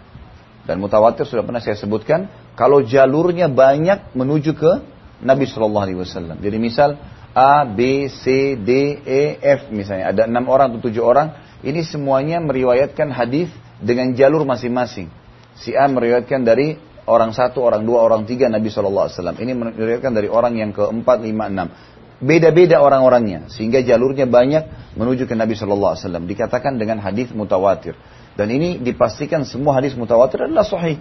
S1: Dan mutawatir sudah pernah saya sebutkan, kalau jalurnya banyak menuju ke Nabi Shallallahu Alaihi Wasallam. Jadi misal A, B, C, D, E, F misalnya ada enam orang atau tujuh orang, ini semuanya meriwayatkan hadis dengan jalur masing-masing. Si A meriwayatkan dari orang satu, orang dua, orang tiga Nabi SAW. Ini meriwayatkan dari orang yang keempat, lima, enam. Beda-beda orang-orangnya. Sehingga jalurnya banyak menuju ke Nabi SAW. Dikatakan dengan hadis mutawatir. Dan ini dipastikan semua hadis mutawatir adalah sahih.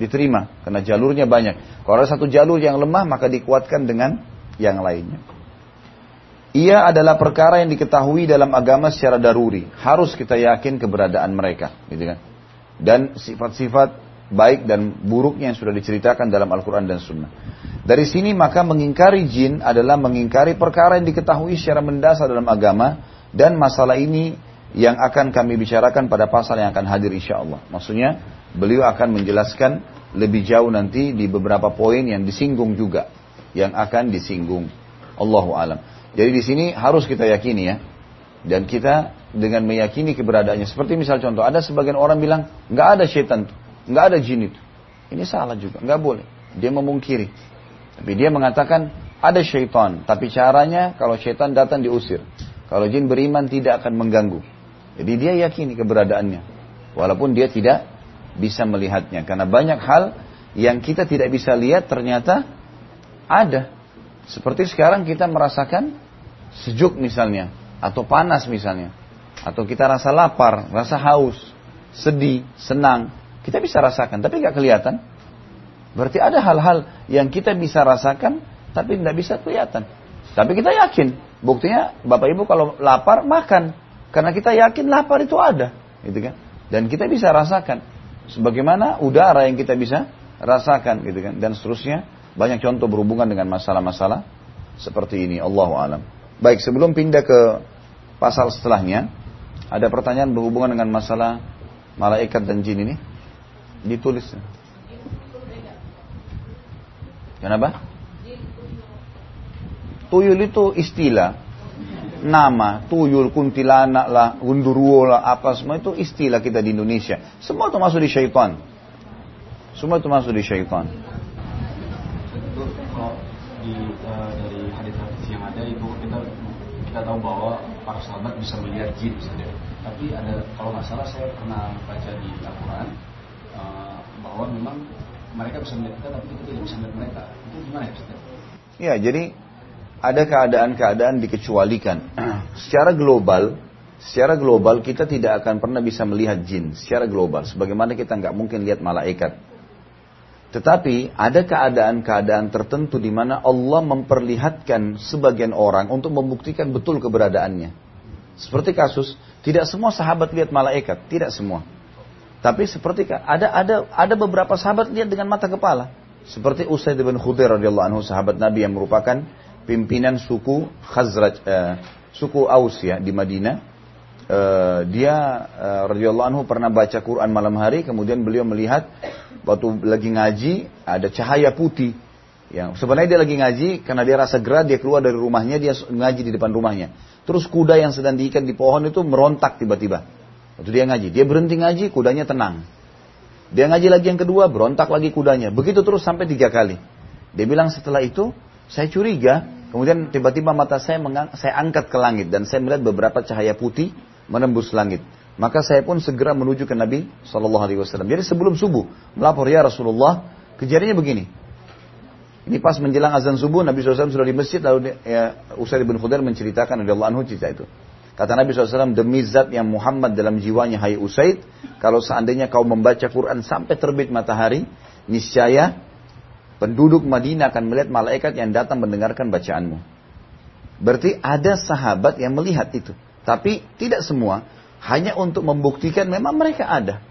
S1: Diterima. Karena jalurnya banyak. Kalau ada satu jalur yang lemah maka dikuatkan dengan yang lainnya. Ia adalah perkara yang diketahui dalam agama secara daruri. Harus kita yakin keberadaan mereka. Gitu kan? Dan sifat-sifat baik dan buruknya yang sudah diceritakan dalam Al-Quran dan Sunnah. Dari sini maka mengingkari jin adalah mengingkari perkara yang diketahui secara mendasar dalam agama Dan masalah ini yang akan kami bicarakan pada pasal yang akan hadir insya Allah. Maksudnya beliau akan menjelaskan lebih jauh nanti di beberapa poin yang disinggung juga. Yang akan disinggung. Allahu alam. Jadi di sini harus kita yakini ya. Dan kita dengan meyakini keberadaannya. Seperti misal contoh, ada sebagian orang bilang, nggak ada tuh, nggak ada jin itu. Ini salah juga, nggak boleh. Dia memungkiri. Tapi dia mengatakan ada syaitan, tapi caranya kalau syaitan datang diusir. Kalau jin beriman tidak akan mengganggu. Jadi dia yakini keberadaannya. Walaupun dia tidak bisa melihatnya. Karena banyak hal yang kita tidak bisa lihat ternyata ada. Seperti sekarang kita merasakan sejuk misalnya. Atau panas misalnya. Atau kita rasa lapar, rasa haus, sedih, senang. Kita bisa rasakan, tapi nggak kelihatan. Berarti ada hal-hal yang kita bisa rasakan tapi tidak bisa kelihatan. Tapi kita yakin, buktinya Bapak Ibu kalau lapar makan, karena kita yakin lapar itu ada, gitu kan? Dan kita bisa rasakan, sebagaimana udara yang kita bisa rasakan, gitu kan? Dan seterusnya banyak contoh berhubungan dengan masalah-masalah seperti ini. Allahu alam. Baik, sebelum pindah ke pasal setelahnya, ada pertanyaan berhubungan dengan masalah malaikat dan jin ini? Ditulis. Kenapa? Tuyul itu istilah. Nama, tuyul, kuntilanak lah, gunduruo lah, apa semua itu istilah kita di Indonesia. Semua itu masuk di syaitan. Semua itu masuk di syaitan.
S2: Di, uh, dari hadis-hadis yang ada itu kita kita tahu bahwa para sahabat bisa melihat jin misalnya. Tapi ada kalau nggak salah saya pernah baca di Al-Quran uh, bahwa memang mereka bisa melihat kita tapi kita tidak bisa melihat mereka. Itu gimana ya Ustaz?
S1: Ya, jadi ada keadaan-keadaan dikecualikan. secara global, secara global kita tidak akan pernah bisa melihat jin secara global. Sebagaimana kita nggak mungkin lihat malaikat. Tetapi ada keadaan-keadaan tertentu di mana Allah memperlihatkan sebagian orang untuk membuktikan betul keberadaannya. Seperti kasus, tidak semua sahabat lihat malaikat, tidak semua. Tapi seperti ada ada ada beberapa sahabat lihat dengan mata kepala. Seperti Usaid bin Khudair radhiyallahu anhu sahabat Nabi yang merupakan pimpinan suku Khazraj, uh, suku Aus ya di Madinah. Uh, dia uh, radhiyallahu anhu pernah baca Quran malam hari, kemudian beliau melihat waktu lagi ngaji ada cahaya putih. Yang sebenarnya dia lagi ngaji karena dia rasa gerah dia keluar dari rumahnya dia ngaji di depan rumahnya. Terus kuda yang sedang diikat di pohon itu merontak tiba-tiba. Waktu dia ngaji, dia berhenti ngaji, kudanya tenang. Dia ngaji lagi yang kedua, berontak lagi kudanya. Begitu terus sampai tiga kali. Dia bilang setelah itu, saya curiga, kemudian tiba-tiba mata saya saya angkat ke langit dan saya melihat beberapa cahaya putih menembus langit. Maka saya pun segera menuju ke Nabi Shallallahu Alaihi Wasallam. Jadi sebelum subuh melapor ya Rasulullah, kejadiannya begini. Ini pas menjelang azan subuh Nabi SAW sudah di masjid lalu ya, Usaid bin Khudair menceritakan Allah anhu cerita itu. Kata Nabi SAW, demi zat yang Muhammad dalam jiwanya, hai Usaid, kalau seandainya kau membaca Quran sampai terbit matahari, niscaya penduduk Madinah akan melihat malaikat yang datang mendengarkan bacaanmu. Berarti ada sahabat yang melihat itu. Tapi tidak semua. Hanya untuk membuktikan memang mereka ada.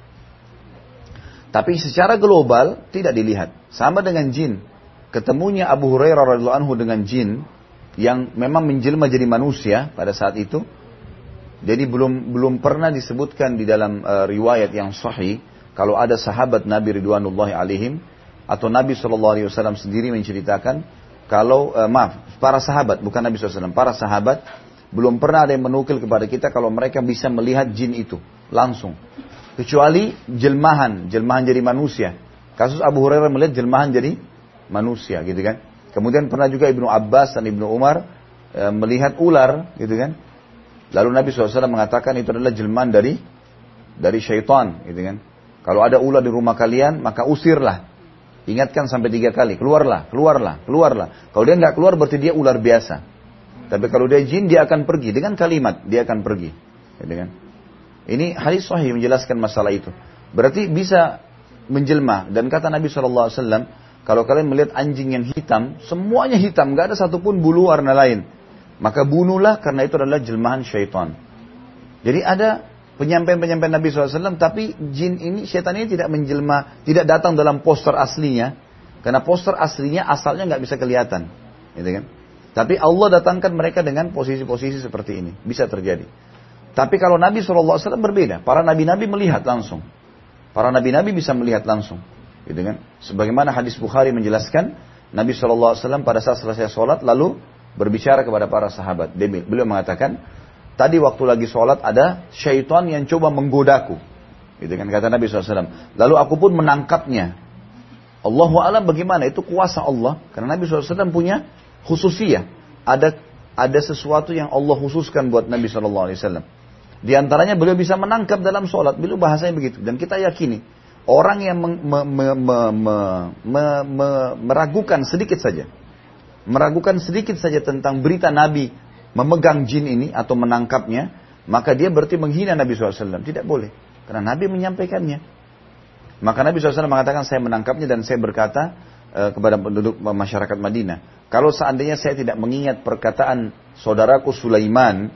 S1: Tapi secara global tidak dilihat. Sama dengan jin. Ketemunya Abu Hurairah radhiallahu anhu dengan jin yang memang menjelma jadi manusia pada saat itu. Jadi belum belum pernah disebutkan di dalam uh, riwayat yang sahih kalau ada sahabat Nabi Ridwanullahi alaihim atau Nabi SAW sendiri menceritakan kalau uh, maaf para sahabat bukan Nabi SAW para sahabat belum pernah ada yang menukil kepada kita kalau mereka bisa melihat jin itu langsung. Kecuali jelmahan jelmahan jadi manusia. Kasus Abu Hurairah melihat jelmahan jadi manusia gitu kan? Kemudian pernah juga Ibnu Abbas dan Ibnu Umar e, melihat ular gitu kan? Lalu Nabi SAW mengatakan itu adalah jelmahan dari dari syaitan gitu kan? Kalau ada ular di rumah kalian maka usirlah. Ingatkan sampai tiga kali, keluarlah, keluarlah, keluarlah. Kalau dia nggak keluar berarti dia ular biasa. Tapi kalau dia jin dia akan pergi dengan kalimat dia akan pergi. Kan? Ini hadis sahih menjelaskan masalah itu. Berarti bisa menjelma dan kata Nabi SAW kalau kalian melihat anjing yang hitam semuanya hitam nggak ada satupun bulu warna lain maka bunuhlah karena itu adalah jelmahan syaitan. Jadi ada penyampaian-penyampaian Nabi SAW, tapi jin ini, setan ini tidak menjelma, tidak datang dalam poster aslinya, karena poster aslinya asalnya nggak bisa kelihatan, gitu kan? Tapi Allah datangkan mereka dengan posisi-posisi seperti ini. Bisa terjadi. Tapi kalau Nabi SAW berbeda. Para nabi-nabi melihat langsung. Para nabi-nabi bisa melihat langsung. Gitu kan? Sebagaimana hadis Bukhari menjelaskan, Nabi SAW pada saat selesai sholat lalu berbicara kepada para sahabat. Beliau mengatakan, tadi waktu lagi sholat ada syaitan yang coba menggodaku. Gitu kan kata Nabi SAW. Lalu aku pun menangkapnya. Allahu alam bagaimana? Itu kuasa Allah. Karena Nabi SAW punya khususiyah. Ada ada sesuatu yang Allah khususkan buat Nabi SAW. Di antaranya beliau bisa menangkap dalam sholat. Beliau bahasanya begitu. Dan kita yakini. Orang yang me, me, me, meragukan sedikit saja. Meragukan sedikit saja tentang berita Nabi memegang jin ini atau menangkapnya. Maka dia berarti menghina Nabi SAW. Tidak boleh. Karena Nabi menyampaikannya. Maka Nabi SAW mengatakan saya menangkapnya dan saya berkata kepada penduduk masyarakat Madinah. Kalau seandainya saya tidak mengingat perkataan saudaraku Sulaiman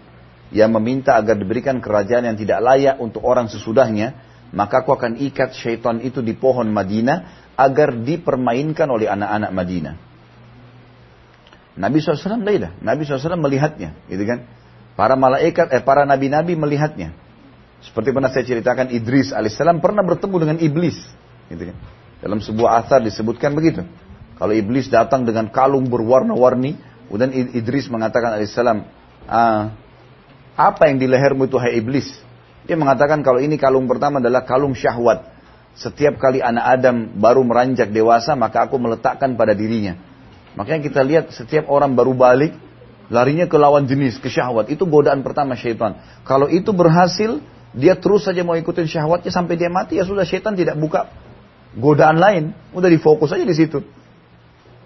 S1: yang meminta agar diberikan kerajaan yang tidak layak untuk orang sesudahnya, maka aku akan ikat syaitan itu di pohon Madinah agar dipermainkan oleh anak-anak Madinah. Nabi SAW beda. Nabi SAW melihatnya, gitu kan? Para malaikat, eh, para nabi-nabi melihatnya. Seperti pernah saya ceritakan Idris alaihissalam pernah bertemu dengan iblis. Gitu kan. Dalam sebuah asar disebutkan begitu. Kalau iblis datang dengan kalung berwarna-warni, kemudian Idris mengatakan alaihissalam, ah, apa yang di lehermu itu hai iblis? Dia mengatakan kalau ini kalung pertama adalah kalung syahwat. Setiap kali anak Adam baru meranjak dewasa, maka aku meletakkan pada dirinya. Makanya kita lihat setiap orang baru balik, larinya ke lawan jenis, ke syahwat. Itu godaan pertama syaitan. Kalau itu berhasil, dia terus saja mau ikutin syahwatnya sampai dia mati ya sudah syaitan tidak buka godaan lain, udah difokus aja di situ.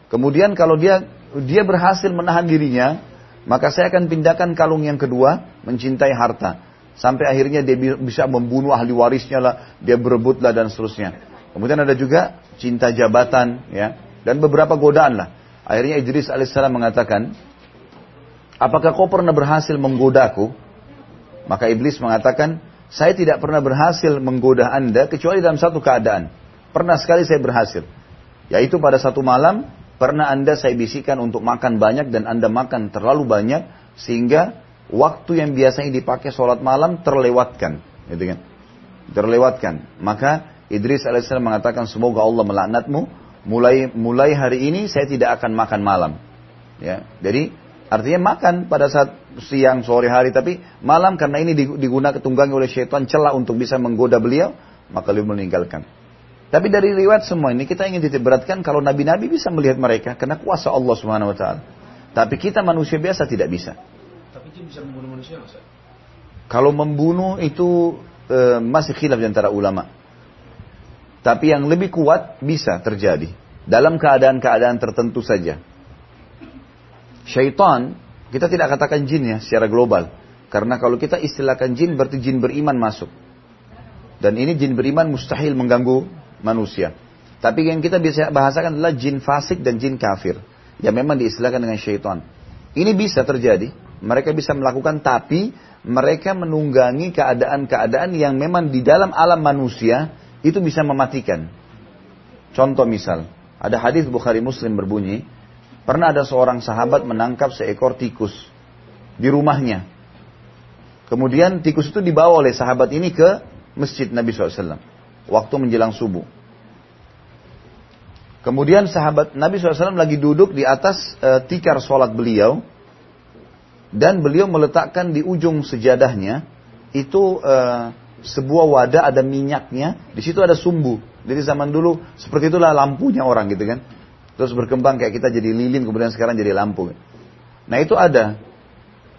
S1: Kemudian kalau dia dia berhasil menahan dirinya, maka saya akan pindahkan kalung yang kedua, mencintai harta. Sampai akhirnya dia bisa membunuh ahli warisnya lah, dia berebut lah dan seterusnya. Kemudian ada juga cinta jabatan, ya, dan beberapa godaan lah. Akhirnya Idris alaihissalam mengatakan, apakah kau pernah berhasil menggodaku? Maka iblis mengatakan, saya tidak pernah berhasil menggoda Anda kecuali dalam satu keadaan. Pernah sekali saya berhasil. Yaitu pada satu malam, pernah Anda saya bisikan untuk makan banyak dan Anda makan terlalu banyak sehingga waktu yang biasanya dipakai sholat malam terlewatkan. Gitu kan? Terlewatkan. Maka Idris alaihissalam mengatakan semoga Allah melaknatmu. Mulai mulai hari ini saya tidak akan makan malam. Ya, jadi artinya makan pada saat siang, sore hari, tapi malam karena ini digunakan tunggangi oleh syaitan celah untuk bisa menggoda beliau, maka beliau meninggalkan. Tapi dari riwayat semua ini kita ingin titik beratkan kalau nabi-nabi bisa melihat mereka karena kuasa Allah Subhanahu wa taala. Tapi kita manusia biasa tidak bisa. Tapi jin bisa membunuh manusia Ustaz? Kalau membunuh itu e, masih khilaf di antara ulama. Tapi yang lebih kuat bisa terjadi dalam keadaan-keadaan tertentu saja. Syaitan kita tidak katakan jin ya secara global. Karena kalau kita istilahkan jin berarti jin beriman masuk. Dan ini jin beriman mustahil mengganggu manusia. Tapi yang kita bisa bahasakan adalah jin fasik dan jin kafir. Yang memang diistilahkan dengan syaitan. Ini bisa terjadi. Mereka bisa melakukan tapi mereka menunggangi keadaan-keadaan yang memang di dalam alam manusia itu bisa mematikan. Contoh misal, ada hadis Bukhari Muslim berbunyi, Pernah ada seorang sahabat menangkap seekor tikus di rumahnya. Kemudian tikus itu dibawa oleh sahabat ini ke masjid Nabi SAW. Waktu menjelang subuh. Kemudian sahabat Nabi SAW lagi duduk di atas e, tikar sholat beliau. Dan beliau meletakkan di ujung sejadahnya. Itu e, sebuah wadah ada minyaknya. Di situ ada sumbu. Jadi zaman dulu seperti itulah lampunya orang gitu kan. Terus berkembang kayak kita jadi lilin kemudian sekarang jadi lampu. Nah itu ada.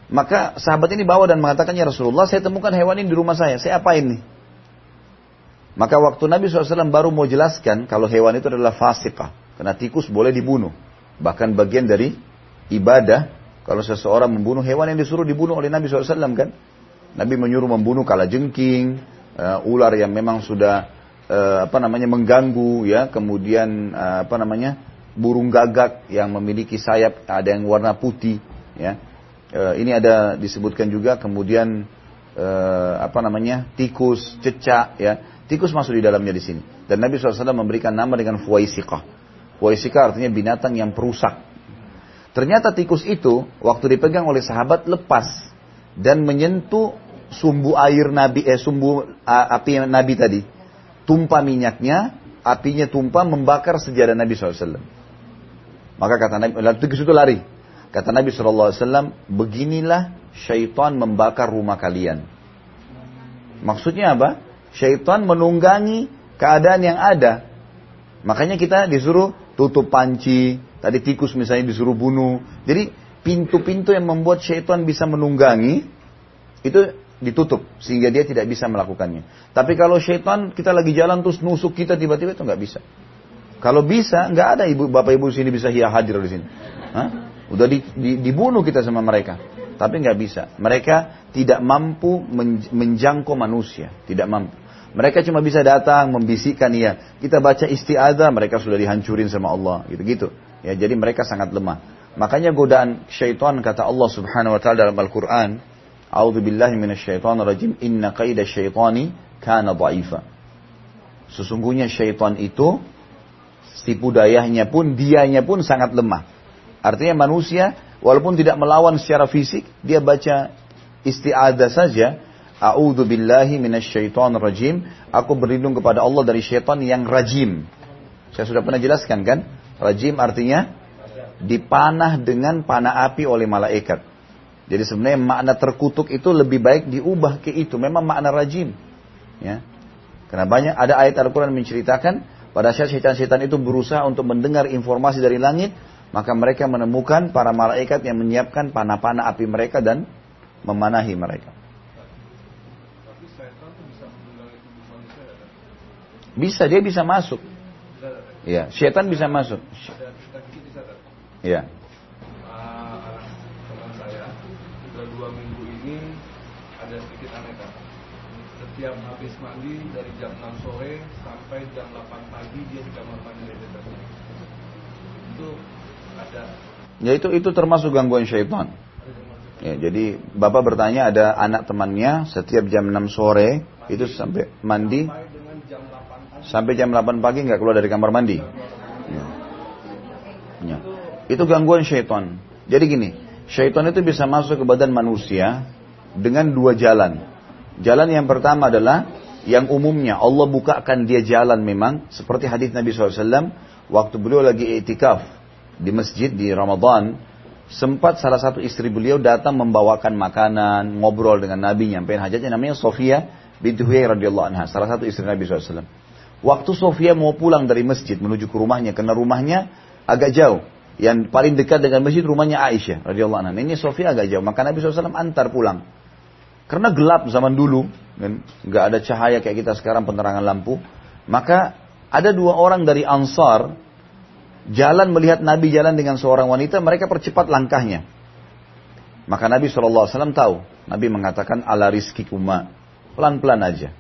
S1: Maka sahabat ini bawa dan mengatakan ya Rasulullah saya temukan hewan ini di rumah saya. Saya apa ini? Maka waktu Nabi SAW baru mau jelaskan kalau hewan itu adalah fasikah. Karena tikus boleh dibunuh. Bahkan bagian dari ibadah. Kalau seseorang membunuh hewan yang disuruh dibunuh oleh Nabi SAW kan. Nabi menyuruh membunuh kala jengking. Uh, ular yang memang sudah uh, apa namanya mengganggu ya. Kemudian uh, apa namanya burung gagak yang memiliki sayap ada yang warna putih ya e, ini ada disebutkan juga kemudian e, apa namanya tikus cecak ya tikus masuk di dalamnya di sini dan Nabi SAW memberikan nama dengan fuaisikah fuaisikah artinya binatang yang perusak Ternyata tikus itu waktu dipegang oleh sahabat lepas dan menyentuh sumbu air Nabi eh sumbu api Nabi tadi. Tumpah minyaknya, apinya tumpah membakar sejadah Nabi SAW. Maka kata Nabi, lalu tikus itu lari. Kata Nabi SAW, beginilah syaitan membakar rumah kalian. Maksudnya apa? Syaitan menunggangi keadaan yang ada. Makanya kita disuruh tutup panci, tadi tikus misalnya disuruh bunuh. Jadi pintu-pintu yang membuat syaitan bisa menunggangi, itu ditutup sehingga dia tidak bisa melakukannya. Tapi kalau syaitan kita lagi jalan terus nusuk kita tiba-tiba itu nggak bisa. Kalau bisa, nggak ada ibu bapak ibu sini bisa hiya hadir di sini. Hah? Udah di, di, dibunuh kita sama mereka. Tapi nggak bisa. Mereka tidak mampu menjangkau manusia. Tidak mampu. Mereka cuma bisa datang membisikkan ya kita baca istiada mereka sudah dihancurin sama Allah gitu-gitu. Ya jadi mereka sangat lemah. Makanya godaan syaitan kata Allah Subhanahu wa taala dalam Al-Qur'an, "A'udzu billahi minasyaitonir rajim. Inna qaida syaitani kana dha'ifa." Sesungguhnya syaitan itu tipu dayanya pun dianya pun sangat lemah. Artinya manusia walaupun tidak melawan secara fisik, dia baca istiada saja A'udzu billahi minasyaitonir rajim. Aku berlindung kepada Allah dari syaitan yang rajim. Saya sudah pernah jelaskan kan? Rajim artinya dipanah dengan panah api oleh malaikat. Jadi sebenarnya makna terkutuk itu lebih baik diubah ke itu. Memang makna rajim. Ya. Karena banyak ada ayat Al-Quran menceritakan pada saat syaitan-syaitan itu berusaha untuk mendengar informasi dari langit, maka mereka menemukan para malaikat yang menyiapkan panah-panah api mereka dan memanahi mereka. Bisa, dia bisa masuk. Iya, setan bisa masuk. Iya.
S3: Teman saya sudah dua minggu ini ada sedikit aneh Setiap habis mandi dari jam 6 sore sampai jam 8 pagi dia di kamar mandi Itu.
S1: Ya itu itu termasuk gangguan syaitan. Ya, jadi bapak bertanya ada anak temannya setiap jam 6 sore itu sampai mandi Sampai jam 8 pagi nggak keluar dari kamar mandi. Ya. Ya. Itu gangguan syaitan. Jadi gini, syaitan itu bisa masuk ke badan manusia dengan dua jalan. Jalan yang pertama adalah yang umumnya Allah bukakan dia jalan memang seperti hadis Nabi SAW waktu beliau lagi itikaf di masjid di Ramadan sempat salah satu istri beliau datang membawakan makanan ngobrol dengan Nabi nyampein hajatnya namanya Sofia binti Huyai radhiyallahu anha salah satu istri Nabi SAW Waktu Sofia mau pulang dari masjid menuju ke rumahnya, karena rumahnya agak jauh. Yang paling dekat dengan masjid rumahnya Aisyah radhiyallahu anha. Ini Sofia agak jauh, maka Nabi SAW antar pulang. Karena gelap zaman dulu, kan, nggak ada cahaya kayak kita sekarang penerangan lampu. Maka ada dua orang dari Ansar jalan melihat Nabi jalan dengan seorang wanita, mereka percepat langkahnya. Maka Nabi SAW tahu, Nabi mengatakan ala rizki kuma, pelan-pelan aja.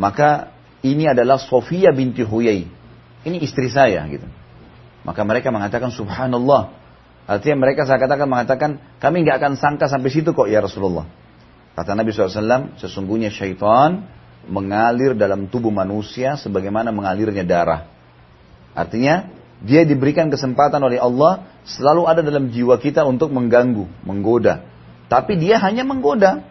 S1: Maka ini adalah Sofia binti Huyai. Ini istri saya gitu. Maka mereka mengatakan subhanallah. Artinya mereka saya katakan mengatakan kami nggak akan sangka sampai situ kok ya Rasulullah. Kata Nabi SAW, sesungguhnya syaitan mengalir dalam tubuh manusia sebagaimana mengalirnya darah. Artinya dia diberikan kesempatan oleh Allah selalu ada dalam jiwa kita untuk mengganggu, menggoda. Tapi dia hanya menggoda.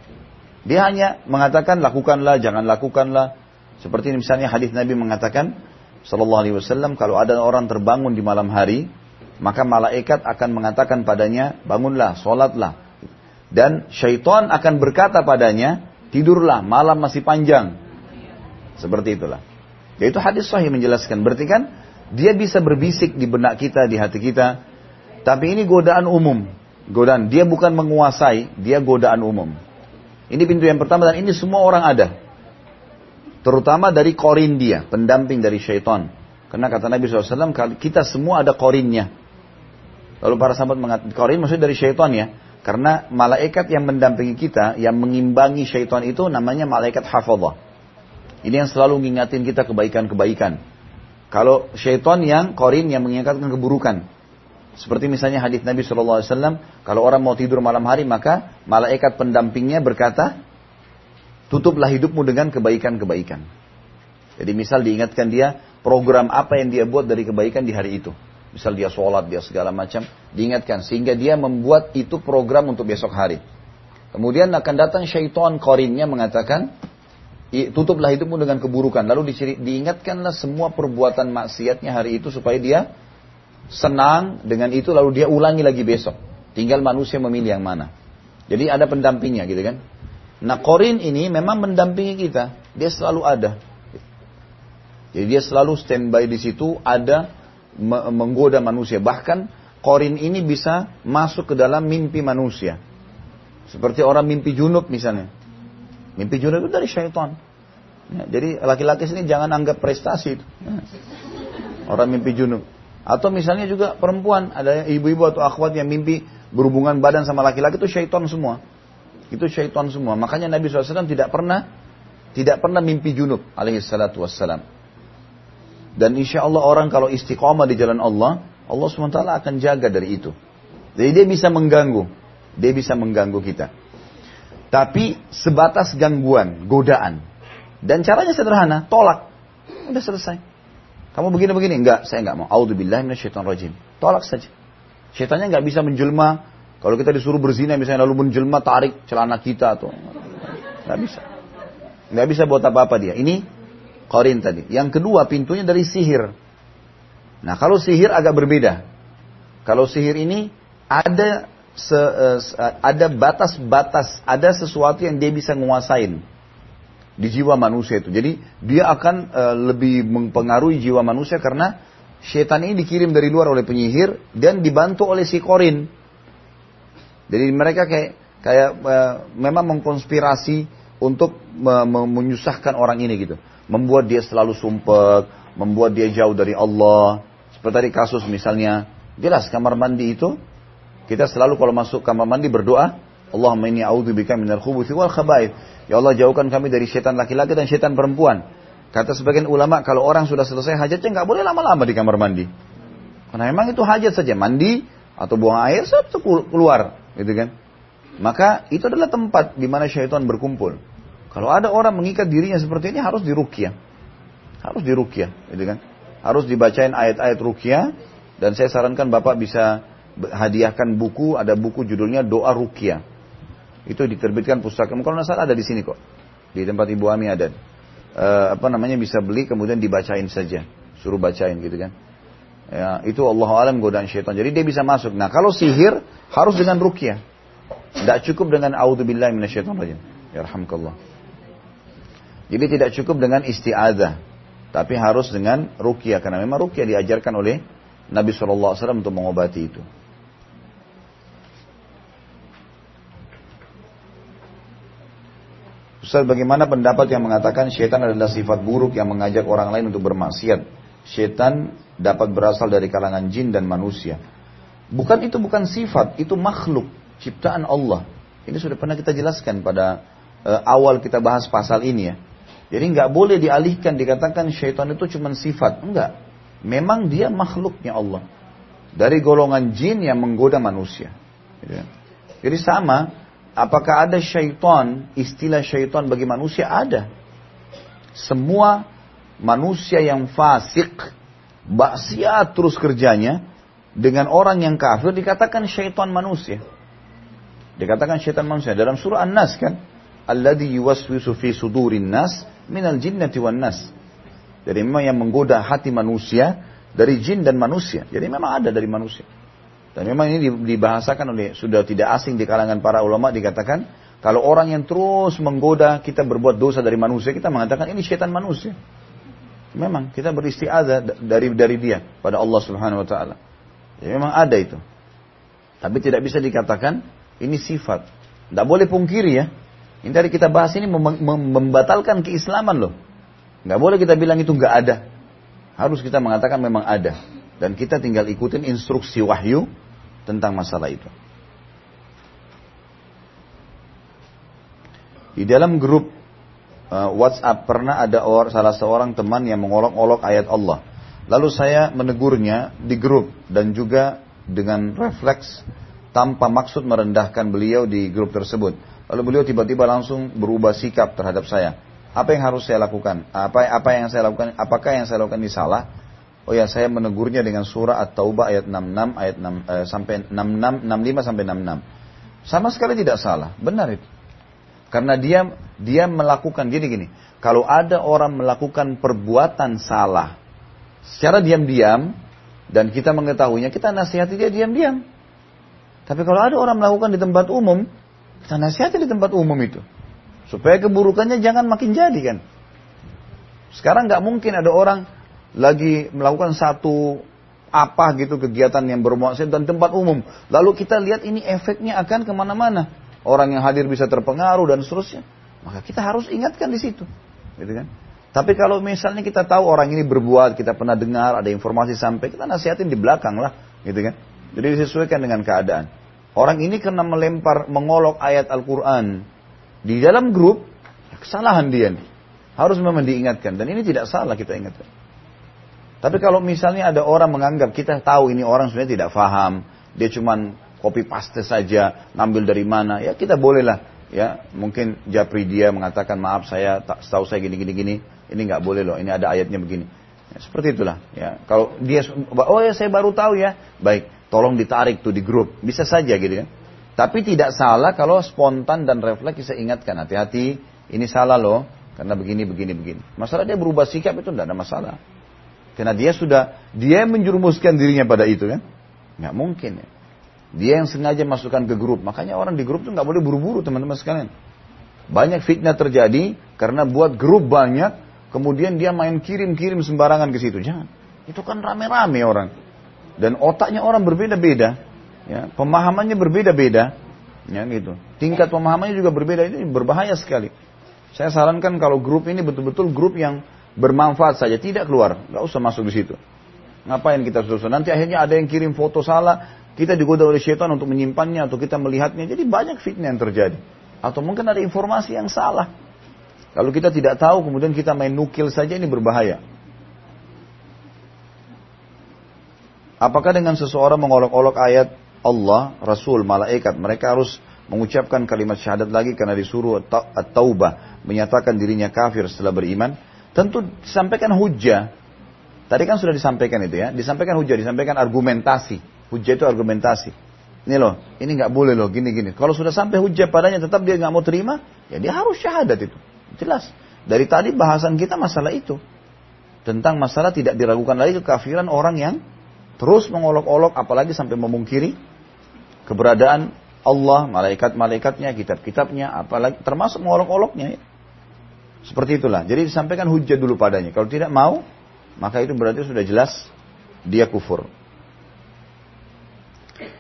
S1: Dia hanya mengatakan lakukanlah, jangan lakukanlah. Seperti misalnya hadis Nabi mengatakan, Sallallahu Alaihi Wasallam, kalau ada orang terbangun di malam hari, maka malaikat akan mengatakan padanya, bangunlah, sholatlah. Dan syaitan akan berkata padanya, tidurlah, malam masih panjang. Seperti itulah. Yaitu hadis sahih menjelaskan. Berarti kan, dia bisa berbisik di benak kita, di hati kita. Tapi ini godaan umum. Godaan. Dia bukan menguasai, dia godaan umum. Ini pintu yang pertama dan ini semua orang ada. Terutama dari korin dia, pendamping dari syaitan. Karena kata Nabi SAW, kita semua ada korinnya. Lalu para sahabat mengatakan, korin maksudnya dari syaitan ya. Karena malaikat yang mendampingi kita, yang mengimbangi syaitan itu namanya malaikat hafadhah. Ini yang selalu mengingatin kita kebaikan-kebaikan. Kalau syaitan yang korin yang mengingatkan keburukan. Seperti misalnya hadis Nabi SAW, kalau orang mau tidur malam hari maka malaikat pendampingnya berkata, Tutuplah hidupmu dengan kebaikan-kebaikan. Jadi misal diingatkan dia program apa yang dia buat dari kebaikan di hari itu. misal dia sholat, dia segala macam, diingatkan sehingga dia membuat itu program untuk besok hari. Kemudian akan datang syaitan korinnya mengatakan, tutuplah hidupmu dengan keburukan. Lalu diingatkanlah semua perbuatan maksiatnya hari itu supaya dia senang dengan itu lalu dia ulangi lagi besok. Tinggal manusia memilih yang mana. Jadi ada pendampingnya gitu kan. Nah korin ini memang mendampingi kita. Dia selalu ada. Jadi dia selalu standby di situ ada menggoda manusia. Bahkan korin ini bisa masuk ke dalam mimpi manusia. Seperti orang mimpi junub misalnya. Mimpi junub itu dari syaitan. Ya, jadi laki-laki sini jangan anggap prestasi itu. Ya. Orang mimpi junub. Atau misalnya juga perempuan, ada ibu-ibu atau akhwat yang mimpi berhubungan badan sama laki-laki itu syaitan semua. Itu syaitan semua. Makanya Nabi SAW tidak pernah tidak pernah mimpi junub alaihi salatu wassalam. Dan insya Allah orang kalau istiqomah di jalan Allah, Allah SWT akan jaga dari itu. Jadi dia bisa mengganggu. Dia bisa mengganggu kita. Tapi sebatas gangguan, godaan. Dan caranya sederhana, tolak. Udah selesai. Kamu begini-begini? Enggak, saya enggak mau. Audzubillah rajim. Tolak saja. Syaitannya enggak bisa menjelma. Kalau kita disuruh berzina misalnya lalu menjelma tarik celana kita atau enggak bisa. Enggak bisa buat apa-apa dia. Ini Korin tadi. Yang kedua pintunya dari sihir. Nah kalau sihir agak berbeda. Kalau sihir ini ada se, uh, ada batas-batas, ada sesuatu yang dia bisa menguasain di jiwa manusia itu. Jadi dia akan uh, lebih mempengaruhi jiwa manusia karena setan ini dikirim dari luar oleh penyihir dan dibantu oleh si korin. Jadi mereka kayak kayak uh, memang mengkonspirasi untuk menyusahkan orang ini gitu membuat dia selalu sumpek, membuat dia jauh dari Allah. Seperti tadi kasus misalnya, jelas kamar mandi itu kita selalu kalau masuk kamar mandi berdoa, Allahumma inni a'udzubika minal khubuthi wal khaba'ith. Ya Allah jauhkan kami dari setan laki-laki dan setan perempuan. Kata sebagian ulama kalau orang sudah selesai hajatnya nggak boleh lama-lama di kamar mandi. Karena memang itu hajat saja mandi atau buang air satu keluar, gitu kan? Maka itu adalah tempat di mana syaitan berkumpul. Kalau ada orang mengikat dirinya seperti ini harus dirukyah. Harus dirukyah, gitu kan? Harus dibacain ayat-ayat rukyah dan saya sarankan Bapak bisa hadiahkan buku, ada buku judulnya Doa Rukyah. Itu diterbitkan pustaka. Kalau nggak salah ada di sini kok. Di tempat Ibu Ami ada. E, apa namanya bisa beli kemudian dibacain saja. Suruh bacain gitu kan. Ya, itu Allah alam godaan syaitan. Jadi dia bisa masuk. Nah kalau sihir harus dengan rukyah. Tidak cukup dengan audzubillah minasyaitonir rajim. Ya jadi tidak cukup dengan isti'adah, tapi harus dengan rukyah karena memang rukyah diajarkan oleh Nabi SAW untuk mengobati itu. Ustaz, bagaimana pendapat yang mengatakan syaitan adalah sifat buruk yang mengajak orang lain untuk bermaksiat? Syaitan dapat berasal dari kalangan jin dan manusia. Bukan itu bukan sifat, itu makhluk, ciptaan Allah. Ini sudah pernah kita jelaskan pada uh, awal kita bahas pasal ini ya. Jadi nggak boleh dialihkan dikatakan syaitan itu cuma sifat. Enggak. Memang dia makhluknya Allah. Dari golongan jin yang menggoda manusia. Gitu. Jadi sama, apakah ada syaitan, istilah syaitan bagi manusia? Ada. Semua manusia yang fasik, baksiat terus kerjanya, dengan orang yang kafir dikatakan syaitan manusia. Dikatakan syaitan manusia. Dalam surah An-Nas kan, alladhi yuwaswisu fi sudurin nas minal jinnati wan nas. Jadi memang yang menggoda hati manusia dari jin dan manusia. Jadi memang ada dari manusia. Dan memang ini dibahasakan oleh sudah tidak asing di kalangan para ulama dikatakan kalau orang yang terus menggoda kita berbuat dosa dari manusia kita mengatakan ini setan manusia. Memang kita beristiada dari dari dia pada Allah Subhanahu wa taala. Ya, memang ada itu. Tapi tidak bisa dikatakan ini sifat. Tidak boleh pungkiri ya. Ini tadi kita bahas ini membatalkan keislaman loh. Nggak boleh kita bilang itu nggak ada. Harus kita mengatakan memang ada. Dan kita tinggal ikutin instruksi wahyu tentang masalah itu. Di dalam grup uh, WhatsApp pernah ada or, salah seorang teman yang mengolok-olok ayat Allah. Lalu saya menegurnya di grup dan juga dengan refleks tanpa maksud merendahkan beliau di grup tersebut. Lalu beliau tiba-tiba langsung berubah sikap terhadap saya. Apa yang harus saya lakukan? Apa apa yang saya lakukan? Apakah yang saya lakukan ini salah? Oh ya, saya menegurnya dengan surah At-Taubah ayat 66 ayat 6 eh, sampai 66 65 sampai 66. Sama sekali tidak salah, benar itu. Karena dia dia melakukan gini gini. Kalau ada orang melakukan perbuatan salah secara diam-diam dan kita mengetahuinya, kita nasihati dia diam-diam. Tapi kalau ada orang melakukan di tempat umum, kita nasihati di tempat umum itu. Supaya keburukannya jangan makin jadi kan. Sekarang nggak mungkin ada orang lagi melakukan satu apa gitu kegiatan yang bermuasir dan tempat umum. Lalu kita lihat ini efeknya akan ke mana-mana. Orang yang hadir bisa terpengaruh dan seterusnya. Maka kita harus ingatkan di situ. Gitu kan? Tapi kalau misalnya kita tahu orang ini berbuat, kita pernah dengar, ada informasi sampai, kita nasihatin di belakang lah. Gitu kan? Jadi disesuaikan dengan keadaan. Orang ini karena melempar, mengolok ayat Al-Quran di dalam grup, kesalahan dia nih. Harus memang diingatkan. Dan ini tidak salah kita ingatkan. Tapi kalau misalnya ada orang menganggap kita tahu ini orang sebenarnya tidak faham, dia cuma copy paste saja, ngambil dari mana, ya kita bolehlah ya. Mungkin Japri dia mengatakan maaf saya tak tahu saya gini gini gini. Ini nggak boleh loh ini ada ayatnya begini. Ya, seperti itulah ya. Kalau dia oh ya saya baru tahu ya. Baik tolong ditarik tuh di grup. Bisa saja gitu kan tapi tidak salah kalau spontan dan refleks saya ingatkan hati-hati ini salah loh karena begini begini begini. Masalah dia berubah sikap itu tidak ada masalah karena dia sudah, dia menjurumuskan dirinya pada itu kan. Nggak mungkin ya. Dia yang sengaja masukkan ke grup. Makanya orang di grup itu nggak boleh buru-buru teman-teman sekalian. Banyak fitnah terjadi karena buat grup banyak, kemudian dia main kirim-kirim sembarangan ke situ. Jangan. Itu kan rame-rame orang. Dan otaknya orang berbeda-beda. Ya, pemahamannya berbeda-beda. Ya gitu. Tingkat pemahamannya juga berbeda. Ini berbahaya sekali. Saya sarankan kalau grup ini betul-betul grup yang bermanfaat saja, tidak keluar, nggak usah masuk di situ. Ngapain kita susun? Nanti akhirnya ada yang kirim foto salah, kita digoda oleh syaitan untuk menyimpannya atau kita melihatnya. Jadi banyak fitnah yang terjadi. Atau mungkin ada informasi yang salah. Kalau kita tidak tahu, kemudian kita main nukil saja ini berbahaya. Apakah dengan seseorang mengolok-olok ayat Allah, Rasul, malaikat, mereka harus mengucapkan kalimat syahadat lagi karena disuruh at-taubah, menyatakan dirinya kafir setelah beriman? Tentu disampaikan hujah. Tadi kan sudah disampaikan itu ya. Disampaikan hujah, disampaikan argumentasi. Hujah itu argumentasi. Ini loh, ini nggak boleh loh, gini-gini. Kalau sudah sampai hujah padanya tetap dia nggak mau terima, ya dia harus syahadat itu. Jelas. Dari tadi bahasan kita masalah itu. Tentang masalah tidak diragukan lagi kekafiran orang yang terus mengolok-olok apalagi sampai memungkiri keberadaan Allah, malaikat-malaikatnya, kitab-kitabnya, apalagi termasuk mengolok-oloknya ya. Seperti itulah. Jadi disampaikan hujah dulu padanya. Kalau tidak mau, maka itu berarti sudah jelas dia kufur.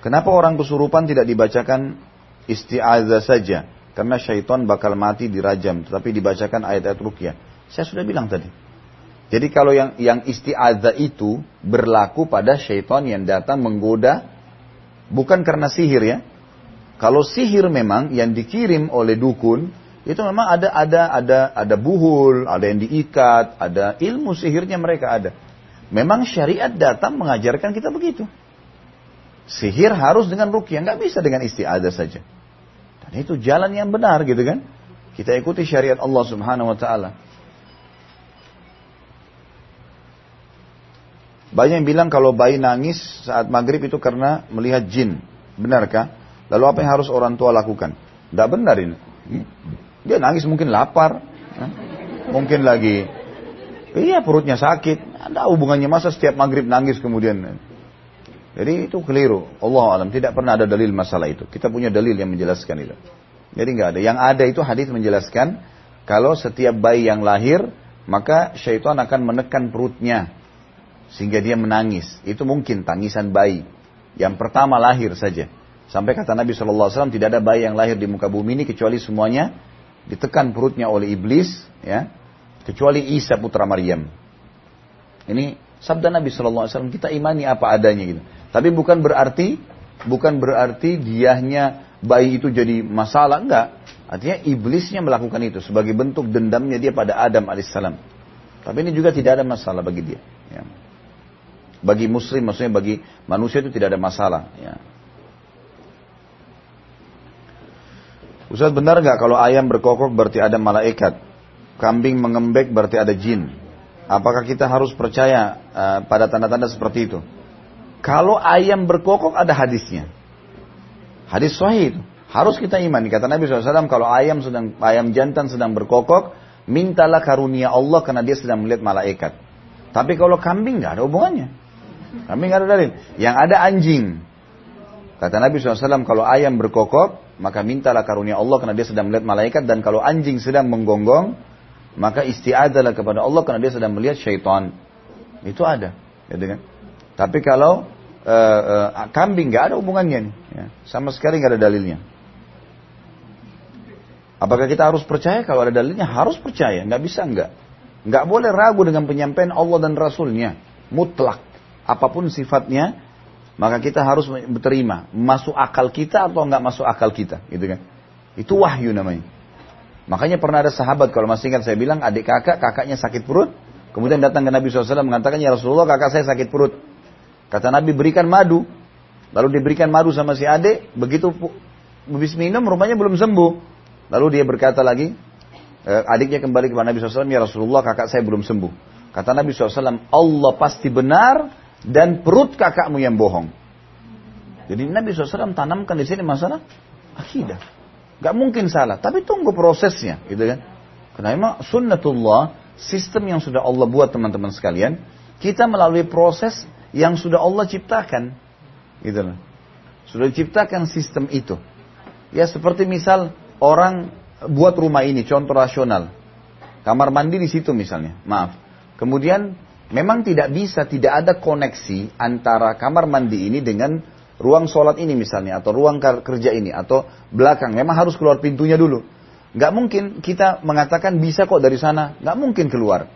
S1: Kenapa orang kesurupan tidak dibacakan isti'adzah saja? Karena syaitan bakal mati dirajam, tetapi dibacakan ayat-ayat rukyah. Saya sudah bilang tadi. Jadi kalau yang yang isti'adzah itu berlaku pada syaitan yang datang menggoda bukan karena sihir ya. Kalau sihir memang yang dikirim oleh dukun itu memang ada ada ada ada buhul, ada yang diikat, ada ilmu sihirnya mereka ada. Memang syariat datang mengajarkan kita begitu. Sihir harus dengan rukyah, nggak bisa dengan istiadah saja. Dan itu jalan yang benar gitu kan. Kita ikuti syariat Allah Subhanahu wa taala. Banyak yang bilang kalau bayi nangis saat maghrib itu karena melihat jin. Benarkah? Lalu apa yang harus orang tua lakukan? Tidak benar ini. Dia nangis mungkin lapar, mungkin lagi, iya perutnya sakit, ada hubungannya masa setiap maghrib nangis kemudian. Jadi itu keliru. Allah alam tidak pernah ada dalil masalah itu. Kita punya dalil yang menjelaskan itu. Jadi nggak ada. Yang ada itu hadis menjelaskan kalau setiap bayi yang lahir maka syaitan akan menekan perutnya sehingga dia menangis. Itu mungkin tangisan bayi. Yang pertama lahir saja. Sampai kata Nabi SAW tidak ada bayi yang lahir di muka bumi ini kecuali semuanya ditekan perutnya oleh iblis, ya, kecuali Isa putra Maryam. Ini sabda Nabi Shallallahu Alaihi Wasallam kita imani apa adanya gitu. Tapi bukan berarti bukan berarti diahnya bayi itu jadi masalah enggak. Artinya iblisnya melakukan itu sebagai bentuk dendamnya dia pada Adam alaihissalam. Tapi ini juga tidak ada masalah bagi dia. Ya. Bagi muslim maksudnya bagi manusia itu tidak ada masalah. Ya. Ustaz benar nggak kalau ayam berkokok berarti ada malaikat? Kambing mengembek berarti ada jin? Apakah kita harus percaya uh, pada tanda-tanda seperti itu? Kalau ayam berkokok ada hadisnya. Hadis sahih itu. Harus kita imani. Kata Nabi SAW, kalau ayam sedang ayam jantan sedang berkokok, mintalah karunia Allah karena dia sedang melihat malaikat. Tapi kalau kambing nggak ada hubungannya. Kambing nggak ada dalil. Yang ada anjing. Kata Nabi SAW, kalau ayam berkokok, maka mintalah karunia Allah karena dia sedang melihat malaikat. Dan kalau anjing sedang menggonggong, maka istiadalah kepada Allah karena dia sedang melihat syaitan. Itu ada. Gitu kan? Tapi kalau uh, uh, kambing nggak ada hubungannya nih, ya. sama sekali nggak ada dalilnya. Apakah kita harus percaya? Kalau ada dalilnya harus percaya, nggak bisa nggak. Nggak boleh ragu dengan penyampaian Allah dan Rasulnya, mutlak. Apa pun sifatnya, maka kita harus terima. Masuk akal kita atau nggak masuk akal kita, gitu kan? Itu wahyu namanya. Makanya pernah ada sahabat kalau masih ingat saya bilang adik kakak kakaknya sakit perut, kemudian datang ke Nabi SAW mengatakan ya Rasulullah kakak saya sakit perut. Kata Nabi berikan madu, lalu diberikan madu sama si adik, begitu habis minum rumahnya belum sembuh. Lalu dia berkata lagi, eh, adiknya kembali kepada Nabi SAW, ya Rasulullah kakak saya belum sembuh. Kata Nabi SAW, Allah pasti benar dan perut kakakmu yang bohong. Jadi Nabi SAW tanamkan di sini masalah akidah. Gak mungkin salah, tapi tunggu prosesnya, gitu kan? Karena memang sunnatullah, sistem yang sudah Allah buat teman-teman sekalian, kita melalui proses yang sudah Allah ciptakan, gitu loh. Sudah diciptakan sistem itu. Ya seperti misal orang buat rumah ini, contoh rasional. Kamar mandi di situ misalnya, maaf. Kemudian memang tidak bisa, tidak ada koneksi antara kamar mandi ini dengan ruang sholat ini misalnya, atau ruang kerja ini, atau belakang. Memang harus keluar pintunya dulu. Gak mungkin kita mengatakan bisa kok dari sana. Gak mungkin keluar.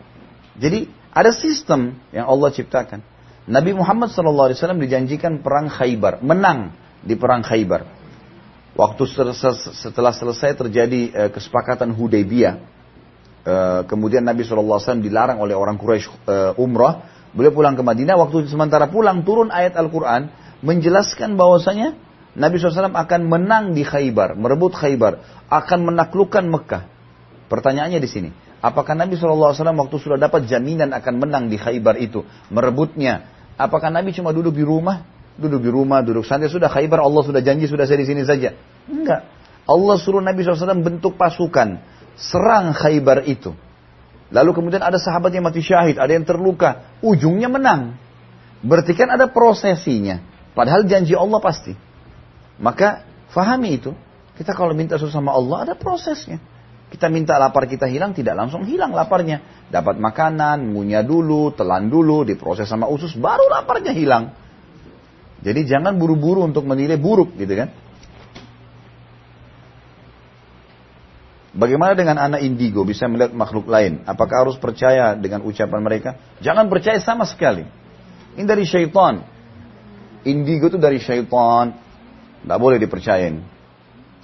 S1: Jadi ada sistem yang Allah ciptakan. Nabi Muhammad SAW dijanjikan perang Khaybar. Menang di perang Khaybar. Waktu setelah selesai terjadi eh, kesepakatan Hudaybiyah. Eh, kemudian Nabi SAW dilarang oleh orang Quraisy eh, umrah. Beliau pulang ke Madinah. Waktu sementara pulang turun ayat Al-Quran menjelaskan bahwasanya Nabi SAW akan menang di Khaybar, merebut Khaybar, akan menaklukkan Mekah. Pertanyaannya di sini, apakah Nabi SAW waktu sudah dapat jaminan akan menang di Khaybar itu, merebutnya, apakah Nabi cuma duduk di rumah, duduk di rumah, duduk santai, sudah Khaybar Allah sudah janji, sudah saya di sini saja. Enggak. Allah suruh Nabi SAW bentuk pasukan, serang Khaybar itu. Lalu kemudian ada sahabat yang mati syahid, ada yang terluka, ujungnya menang. Berarti kan ada prosesinya. Padahal janji Allah pasti. Maka fahami itu. Kita kalau minta sesuatu sama Allah ada prosesnya. Kita minta lapar kita hilang, tidak langsung hilang laparnya. Dapat makanan, ngunyah dulu, telan dulu, diproses sama usus, baru laparnya hilang. Jadi jangan buru-buru untuk menilai buruk gitu kan. Bagaimana dengan anak indigo bisa melihat makhluk lain? Apakah harus percaya dengan ucapan mereka? Jangan percaya sama sekali. Ini dari syaitan. Indigo itu dari syaitan. Tidak boleh dipercayain.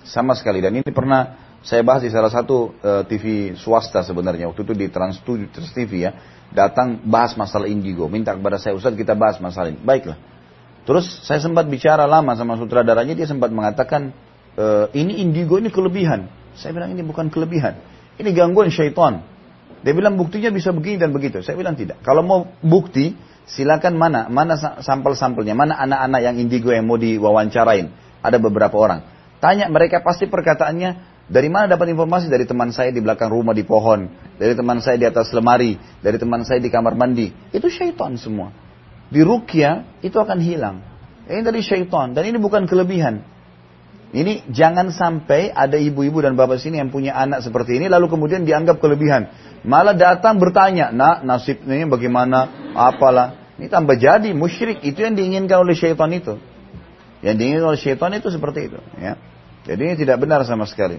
S1: Sama sekali. Dan ini pernah saya bahas di salah satu uh, eh, TV swasta sebenarnya. Waktu itu di Trans, Trans TV ya. Datang bahas masalah indigo. Minta kepada saya, Ustaz kita bahas masalah ini. Baiklah. Terus saya sempat bicara lama sama sutradaranya. Dia sempat mengatakan, e, ini indigo ini kelebihan. Saya bilang ini bukan kelebihan. Ini gangguan syaitan. Dia bilang buktinya bisa begini dan begitu. Saya bilang tidak. Kalau mau bukti, silakan mana mana sampel-sampelnya, mana anak-anak yang indigo yang mau diwawancarain. Ada beberapa orang. Tanya mereka pasti perkataannya dari mana dapat informasi dari teman saya di belakang rumah di pohon, dari teman saya di atas lemari, dari teman saya di kamar mandi. Itu syaitan semua. Di rukia itu akan hilang. Ini dari syaitan dan ini bukan kelebihan. Ini jangan sampai ada ibu-ibu dan bapak sini yang punya anak seperti ini lalu kemudian dianggap kelebihan. Malah datang bertanya, nak nasibnya bagaimana, apalah. Ini tambah jadi musyrik. Itu yang diinginkan oleh syaitan itu. Yang diinginkan oleh syaitan itu seperti itu. Ya. Jadi ini tidak benar sama sekali.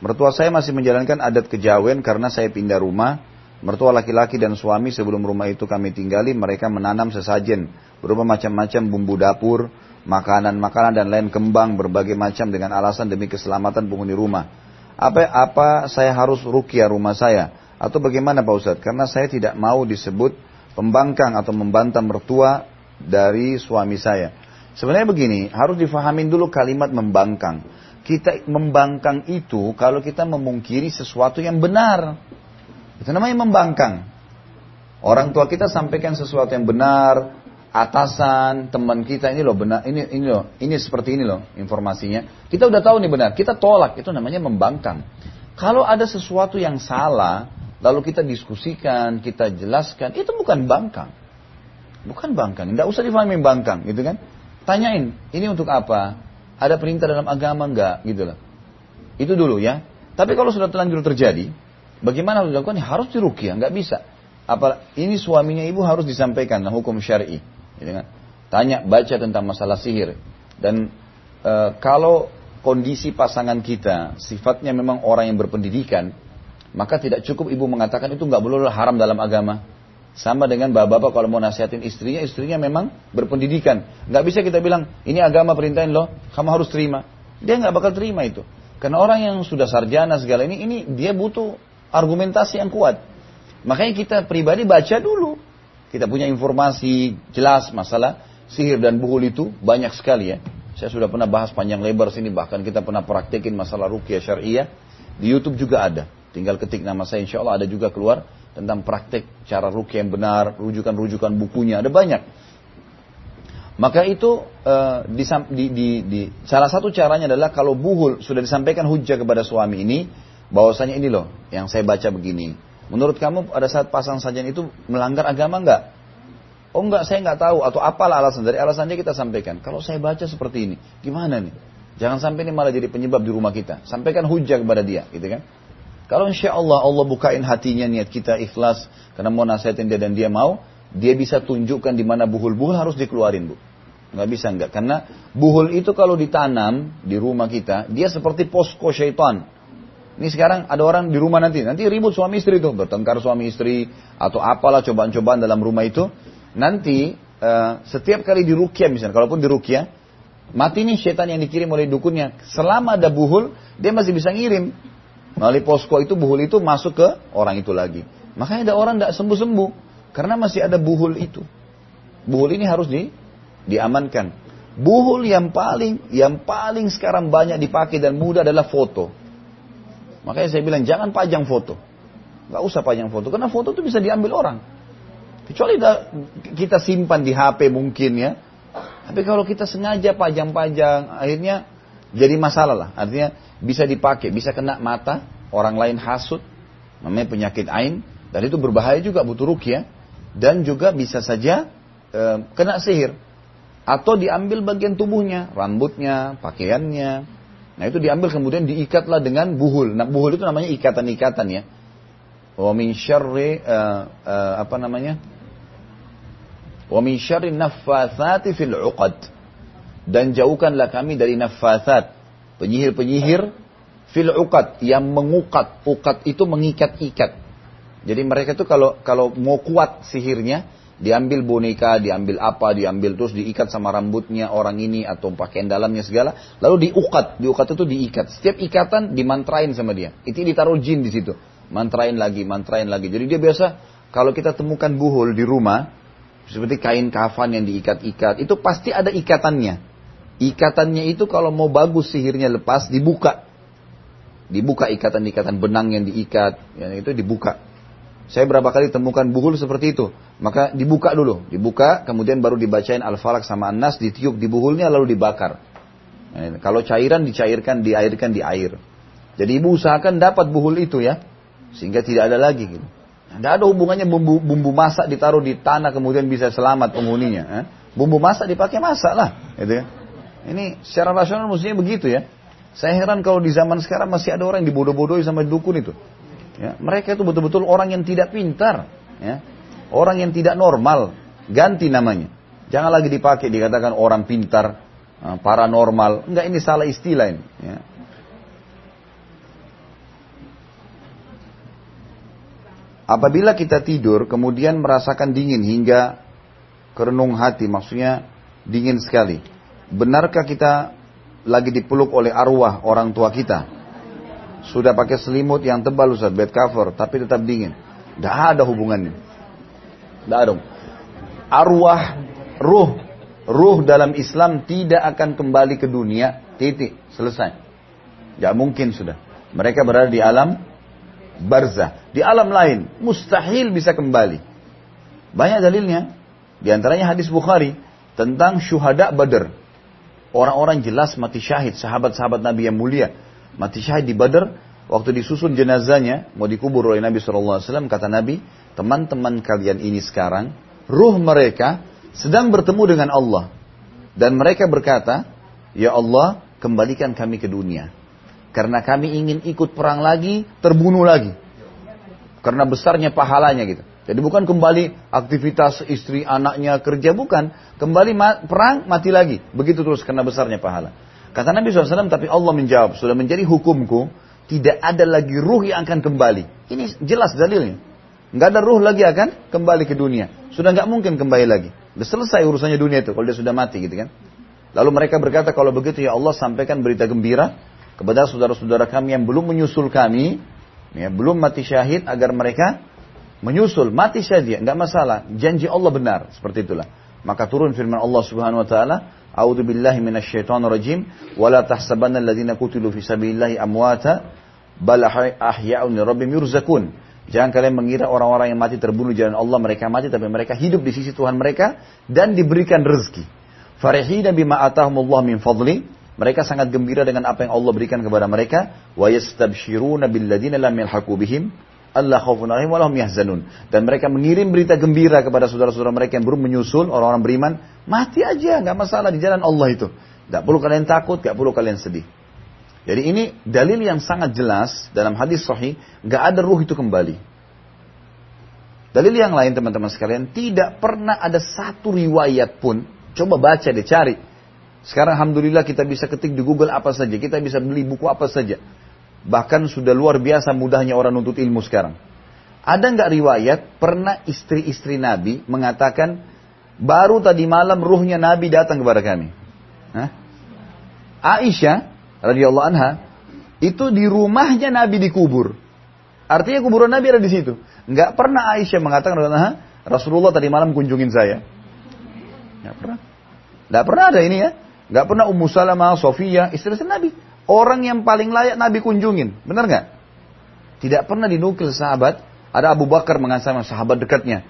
S1: Mertua saya masih menjalankan adat kejawen karena saya pindah rumah. Mertua laki-laki dan suami sebelum rumah itu kami tinggali, mereka menanam sesajen berupa macam-macam bumbu dapur, makanan-makanan dan lain kembang berbagai macam dengan alasan demi keselamatan penghuni rumah. Apa apa saya harus rukia rumah saya atau bagaimana Pak Ustadz? Karena saya tidak mau disebut pembangkang atau membantah mertua dari suami saya. Sebenarnya begini, harus difahamin dulu kalimat membangkang. kita membangkang itu kalau kita memungkiri sesuatu yang benar. Itu namanya membangkang. Orang tua kita sampaikan sesuatu yang benar, atasan, teman kita ini loh benar, ini ini loh, ini seperti ini loh informasinya. Kita udah tahu nih benar, kita tolak, itu namanya membangkang. Kalau ada sesuatu yang salah, lalu kita diskusikan, kita jelaskan, itu bukan bangkang. Bukan bangkang, tidak usah difahami bangkang, gitu kan? Tanyain, ini untuk apa? Ada perintah dalam agama enggak, gitu loh. Itu dulu ya. Tapi kalau sudah terlanjur terjadi, bagaimana harus dilakukan? Ya, harus dirukyah, nggak bisa. Apa ini suaminya ibu harus disampaikan hukum syar'i. Gitu kan? Tanya, baca tentang masalah sihir. Dan e, kalau kondisi pasangan kita sifatnya memang orang yang berpendidikan, maka tidak cukup ibu mengatakan itu nggak boleh haram dalam agama. Sama dengan bapak-bapak kalau mau nasihatin istrinya, istrinya memang berpendidikan. Nggak bisa kita bilang, ini agama perintahin loh, kamu harus terima. Dia nggak bakal terima itu. Karena orang yang sudah sarjana segala ini, ini dia butuh argumentasi yang kuat. Makanya kita pribadi baca dulu. Kita punya informasi jelas masalah sihir dan buhul itu banyak sekali ya. Saya sudah pernah bahas panjang lebar sini bahkan kita pernah praktekin masalah rukyah syariah di YouTube juga ada. Tinggal ketik nama saya insya Allah ada juga keluar tentang praktek cara rukyah yang benar, rujukan-rujukan bukunya ada banyak. Maka itu uh, di, di, di, salah satu caranya adalah kalau buhul sudah disampaikan hujah kepada suami ini, bahwasanya ini loh yang saya baca begini, Menurut kamu pada saat pasang sajian itu melanggar agama enggak? Oh enggak, saya enggak tahu. Atau apalah alasan. Dari alasannya kita sampaikan. Kalau saya baca seperti ini, gimana nih? Jangan sampai ini malah jadi penyebab di rumah kita. Sampaikan hujah kepada dia, gitu kan? Kalau insya Allah Allah bukain hatinya niat kita ikhlas karena mau nasihatin dia dan dia mau, dia bisa tunjukkan di mana buhul-buhul harus dikeluarin bu. Nggak bisa enggak, karena buhul itu kalau ditanam di rumah kita, dia seperti posko syaitan. Ini sekarang ada orang di rumah nanti, nanti ribut suami istri itu, bertengkar suami istri atau apalah cobaan-cobaan dalam rumah itu. Nanti uh, setiap kali dirukia misalnya, kalaupun dirukia, mati nih setan yang dikirim oleh dukunnya. Selama ada buhul, dia masih bisa ngirim. Melalui posko itu buhul itu masuk ke orang itu lagi. Makanya ada orang tidak sembuh-sembuh karena masih ada buhul itu. Buhul ini harus di, diamankan. Buhul yang paling yang paling sekarang banyak dipakai dan mudah adalah foto. Makanya saya bilang jangan pajang foto. Gak usah pajang foto, karena foto itu bisa diambil orang. Kecuali kita simpan di HP mungkin ya. Tapi kalau kita sengaja pajang-pajang, akhirnya jadi masalah lah. Artinya bisa dipakai, bisa kena mata, orang lain hasut, namanya penyakit ain, dan itu berbahaya juga butuh rukyah. Dan juga bisa saja e, kena sihir. Atau diambil bagian tubuhnya, rambutnya, pakaiannya, Nah itu diambil kemudian diikatlah dengan buhul. Nah buhul itu namanya ikatan-ikatan ya. Wa min syarri uh, uh, apa namanya? Wa min syarri naffatsati fil 'uqad. Dan jauhkanlah kami dari naffatsat, penyihir-penyihir fil 'uqad yang mengukat. Ukat itu mengikat-ikat. Jadi mereka itu kalau kalau mau kuat sihirnya, Diambil boneka, diambil apa, diambil terus diikat sama rambutnya orang ini atau pakaian dalamnya segala. Lalu diukat, diukat itu diikat. Setiap ikatan dimantrain sama dia. Itu ditaruh jin di situ. Mantrain lagi, mantrain lagi. Jadi dia biasa kalau kita temukan buhul di rumah, seperti kain kafan yang diikat-ikat, itu pasti ada ikatannya. Ikatannya itu kalau mau bagus sihirnya lepas, dibuka. Dibuka ikatan-ikatan benang yang diikat, yang itu dibuka. Saya berapa kali temukan buhul seperti itu. Maka dibuka dulu. Dibuka, kemudian baru dibacain al-falak sama an-nas, ditiup di buhulnya lalu dibakar. Nah, kalau cairan dicairkan, diairkan di air. Jadi ibu usahakan dapat buhul itu ya. Sehingga tidak ada lagi gitu. Tidak ada hubungannya bumbu, bumbu masak ditaruh di tanah kemudian bisa selamat penghuninya. Eh? Bumbu masak dipakai masak lah. Gitu ya. Ini secara rasional mestinya begitu ya. Saya heran kalau di zaman sekarang masih ada orang yang dibodoh-bodohi sama dukun itu. Ya, mereka itu betul-betul orang yang tidak pintar, ya. orang yang tidak normal, ganti namanya. Jangan lagi dipakai dikatakan orang pintar, eh, paranormal. Enggak ini salah istilah ini. Ya. Apabila kita tidur kemudian merasakan dingin hingga kerenung hati, maksudnya dingin sekali. Benarkah kita lagi dipeluk oleh arwah orang tua kita? Sudah pakai selimut yang tebal Ustaz, bed cover, tapi tetap dingin. Tidak ada hubungannya. Tidak ada. Arwah, ruh, ruh dalam Islam tidak akan kembali ke dunia, titik, selesai. Gak mungkin sudah. Mereka berada di alam barzah. Di alam lain. Mustahil bisa kembali. Banyak dalilnya. Di antaranya hadis Bukhari. Tentang syuhada badr. Orang-orang jelas mati syahid. Sahabat-sahabat Nabi yang mulia. Mati syahid di badr. Waktu disusun jenazahnya. Mau dikubur oleh Nabi SAW. Kata Nabi. Teman-teman kalian ini sekarang. Ruh mereka sedang bertemu dengan Allah. Dan mereka berkata, Ya Allah, kembalikan kami ke dunia. Karena kami ingin ikut perang lagi, terbunuh lagi. Karena besarnya pahalanya gitu. Jadi bukan kembali aktivitas istri anaknya kerja, bukan. Kembali ma perang, mati lagi. Begitu terus karena besarnya pahala. Kata Nabi SAW, tapi Allah menjawab, sudah menjadi hukumku, tidak ada lagi ruh yang akan kembali. Ini jelas dalilnya. Nggak ada ruh lagi akan kembali ke dunia. Sudah nggak mungkin kembali lagi. Sudah selesai urusannya dunia itu, kalau dia sudah mati gitu kan. Lalu mereka berkata, kalau begitu ya Allah sampaikan berita gembira kepada saudara-saudara kami yang belum menyusul kami, ya, belum mati syahid agar mereka menyusul mati syahid, nggak masalah. Janji Allah benar seperti itulah. Maka turun firman Allah Subhanahu wa taala, "A'udzu billahi minasyaitonir rajim, wa la tahsabanna alladziina qutilu fi sabilillahi amwata, bal ahya'un rabbihim yurzakun." Jangan kalian mengira orang-orang yang mati terbunuh jalan Allah mereka mati tapi mereka hidup di sisi Tuhan mereka dan diberikan rezeki. Farihina bima atahumullah min fadli mereka sangat gembira dengan apa yang Allah berikan kepada mereka. Wa yastabshiruna billadina lam yalhaqu bihim Allah khaufun alaihim walahum yahzanun. Dan mereka mengirim berita gembira kepada saudara-saudara mereka yang belum menyusul, orang-orang beriman. Mati aja, nggak masalah di jalan Allah itu. Tidak perlu kalian takut, nggak perlu kalian sedih. Jadi ini dalil yang sangat jelas dalam hadis sahih, nggak ada ruh itu kembali. Dalil yang lain teman-teman sekalian, tidak pernah ada satu riwayat pun, coba baca deh, cari. Sekarang Alhamdulillah kita bisa ketik di Google apa saja. Kita bisa beli buku apa saja. Bahkan sudah luar biasa mudahnya orang nuntut ilmu sekarang. Ada nggak riwayat pernah istri-istri Nabi mengatakan baru tadi malam ruhnya Nabi datang kepada kami. Hah? Aisyah radhiyallahu anha itu di rumahnya Nabi dikubur. Artinya kuburan Nabi ada di situ. Nggak pernah Aisyah mengatakan Rasulullah tadi malam kunjungin saya. Nggak pernah. Nggak pernah ada ini ya. Gak pernah Ummu Salamah, Sofia, istri-istri Nabi. Orang yang paling layak Nabi kunjungin. Benar nggak? Tidak pernah dinukil sahabat. Ada Abu Bakar mengatakan sahabat dekatnya.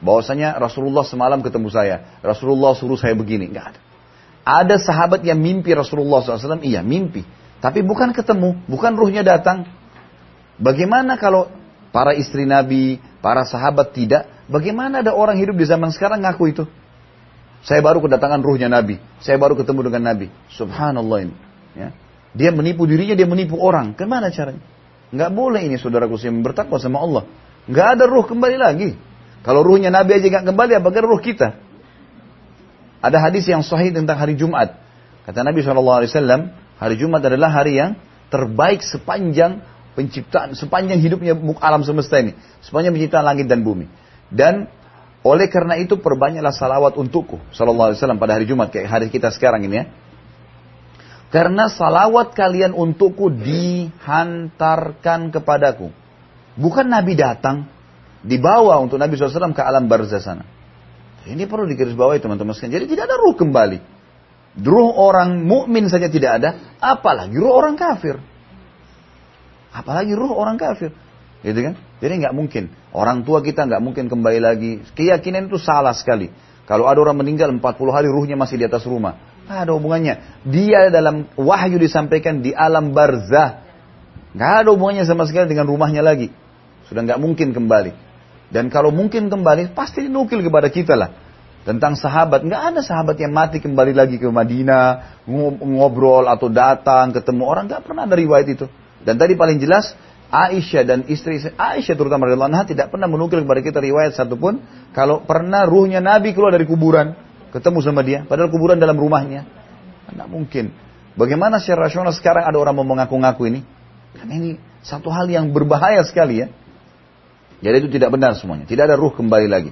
S1: Bahwasanya Rasulullah semalam ketemu saya. Rasulullah suruh saya begini. Nggak ada. Ada sahabat yang mimpi Rasulullah SAW. Iya mimpi. Tapi bukan ketemu. Bukan ruhnya datang. Bagaimana kalau para istri Nabi, para sahabat tidak? Bagaimana ada orang hidup di zaman sekarang ngaku itu? Saya baru kedatangan ruhnya Nabi. Saya baru ketemu dengan Nabi. Subhanallah ini. Ya. Dia menipu dirinya, dia menipu orang. Ke mana caranya? Nggak boleh ini saudaraku yang bertakwa sama Allah. Nggak ada ruh kembali lagi. Kalau ruhnya Nabi aja nggak kembali, apakah ruh kita? Ada hadis yang sahih tentang hari Jumat. Kata Nabi SAW, hari Jumat adalah hari yang terbaik sepanjang penciptaan, sepanjang hidupnya alam semesta ini. Sepanjang penciptaan langit dan bumi. Dan oleh karena itu perbanyaklah salawat untukku. Sallallahu alaihi wasallam pada hari Jumat kayak hari kita sekarang ini ya. Karena salawat kalian untukku dihantarkan kepadaku. Bukan Nabi datang, dibawa untuk Nabi SAW ke alam barzah sana. Ini perlu digarisbawahi teman-teman sekalian. Jadi tidak ada ruh kembali. Ruh orang mukmin saja tidak ada, apalagi ruh orang kafir. Apalagi ruh orang kafir. Gitu kan? Jadi nggak mungkin. Orang tua kita nggak mungkin kembali lagi. Keyakinan itu salah sekali. Kalau ada orang meninggal 40 hari ruhnya masih di atas rumah. Nggak ada hubungannya. Dia dalam wahyu disampaikan di alam barzah. Nggak ada hubungannya sama sekali dengan rumahnya lagi. Sudah nggak mungkin kembali. Dan kalau mungkin kembali, pasti dinukil kepada kita lah. Tentang sahabat, nggak ada sahabat yang mati kembali lagi ke Madinah, ngobrol atau datang, ketemu orang, nggak pernah ada riwayat itu. Dan tadi paling jelas, Aisyah dan istri Aisyah terutama radhiyallahu anha tidak pernah menukil kepada kita riwayat satupun kalau pernah ruhnya Nabi keluar dari kuburan ketemu sama dia padahal kuburan dalam rumahnya. Tidak mungkin. Bagaimana secara rasional sekarang ada orang mau mengaku-ngaku ini? Karena ini satu hal yang berbahaya sekali ya. Jadi itu tidak benar semuanya. Tidak ada ruh kembali lagi.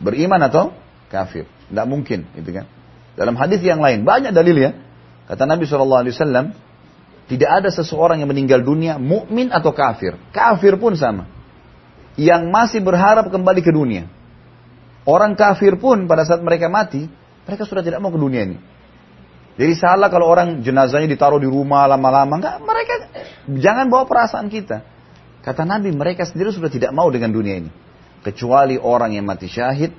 S1: Beriman atau kafir. Tidak mungkin, gitu kan. Dalam hadis yang lain banyak dalil ya. Kata Nabi SAW, tidak ada seseorang yang meninggal dunia mukmin atau kafir. Kafir pun sama. Yang masih berharap kembali ke dunia. Orang kafir pun pada saat mereka mati, mereka sudah tidak mau ke dunia ini. Jadi salah kalau orang jenazahnya ditaruh di rumah lama-lama. Enggak, mereka Jangan bawa perasaan kita. Kata Nabi, mereka sendiri sudah tidak mau dengan dunia ini. Kecuali orang yang mati syahid,